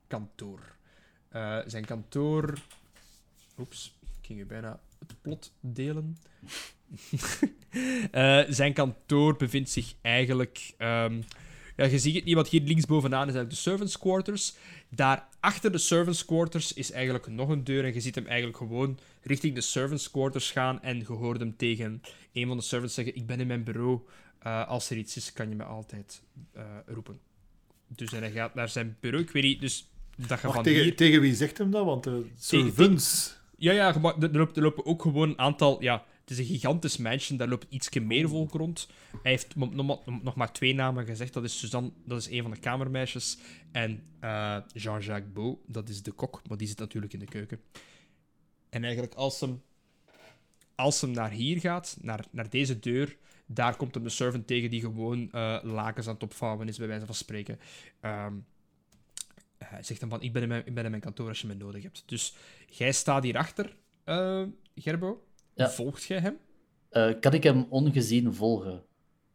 kantoor. Eh, zijn kantoor... Oeps, ging je bijna het plot delen. Eh, zijn kantoor bevindt zich eigenlijk... ehm, Ja, je ziet het niet, want hier linksbovenaan is eigenlijk de servants quarters. Daar achter de servants quarters is eigenlijk nog een deur en je ziet hem eigenlijk gewoon richting de servants quarters gaan en je hoort hem tegen een van de servants zeggen, ik ben in mijn bureau, Uh, als er iets is, kan je me altijd uh, roepen. Dus en hij gaat naar zijn bureau. Ik weet niet, dus dat Wacht, van tegen, hier... tegen wie zegt hem dat? Want de servants... Ja, ja, er lopen, er lopen ook gewoon een aantal... Ja, het is een gigantisch mansion, daar loopt ietsje meer volk rond. Hij heeft nog, nog maar twee namen gezegd. Dat is Suzanne, dat is een van de kamermeisjes. En uh, Jean-Jacques Beau, dat is de kok, maar die zit natuurlijk in de keuken. En eigenlijk, als hem, als hem naar hier gaat, naar, naar deze deur, daar komt hem de servant tegen die gewoon uh, lakens aan het opvouwen is, bij wijze van spreken. Um, hij zegt dan van, ik ben, in mijn, ik ben in mijn kantoor als je me nodig hebt. Dus jij staat hierachter, uh, Gerbo. Ja. Volgt jij hem? Uh, kan ik hem ongezien volgen?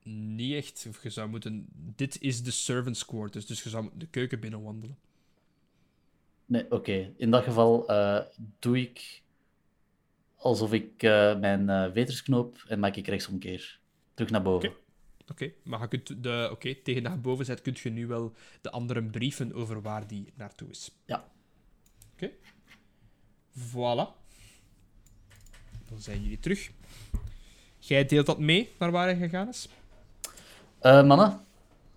Niet echt. Of je zou moeten... Dit is de servants quarters, dus je zou de keuken binnenwandelen. Nee, oké. Okay. In dat geval uh, doe ik alsof ik mijn vetersknoop en maak ik rechtsomkeer. Terug naar boven. Oké, okay. maar je kunt de, okay, tegen naar boven zet, kun je nu wel de anderen brieven over waar die naartoe is. Ja. Oké. Okay. Voilà. Dan zijn jullie terug. Jij deelt dat mee naar waar hij gegaan is? Uh, mannen,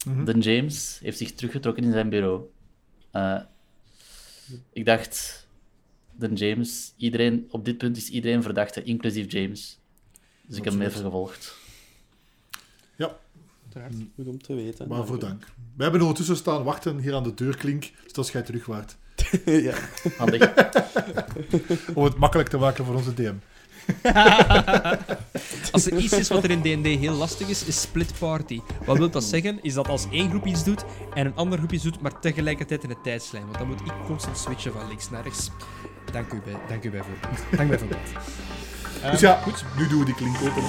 mm -hmm. de James heeft zich teruggetrokken in zijn bureau. Uh, ik dacht, de James, iedereen, op dit punt is iedereen verdachte, inclusief James. Dus ik heb hem even gevolgd. Ja. Goed om te weten. Waarvoor dank. We hebben ondertussen staan wachten hier aan de deurklink, dus als jij terug waart. ja. Handig. Om het makkelijk te maken voor onze DM. als er iets is wat er in D&D heel lastig is, is split party. Wat wil dat zeggen? Is dat als één groep iets doet en een ander groep iets doet, maar tegelijkertijd in de tijdslijn. Want dan moet ik constant switchen van links naar rechts. Dank u, bij, dank u bijvoorbeeld. Dank bij voorbeeld. Dus ja, goed. nu doen we die klink open.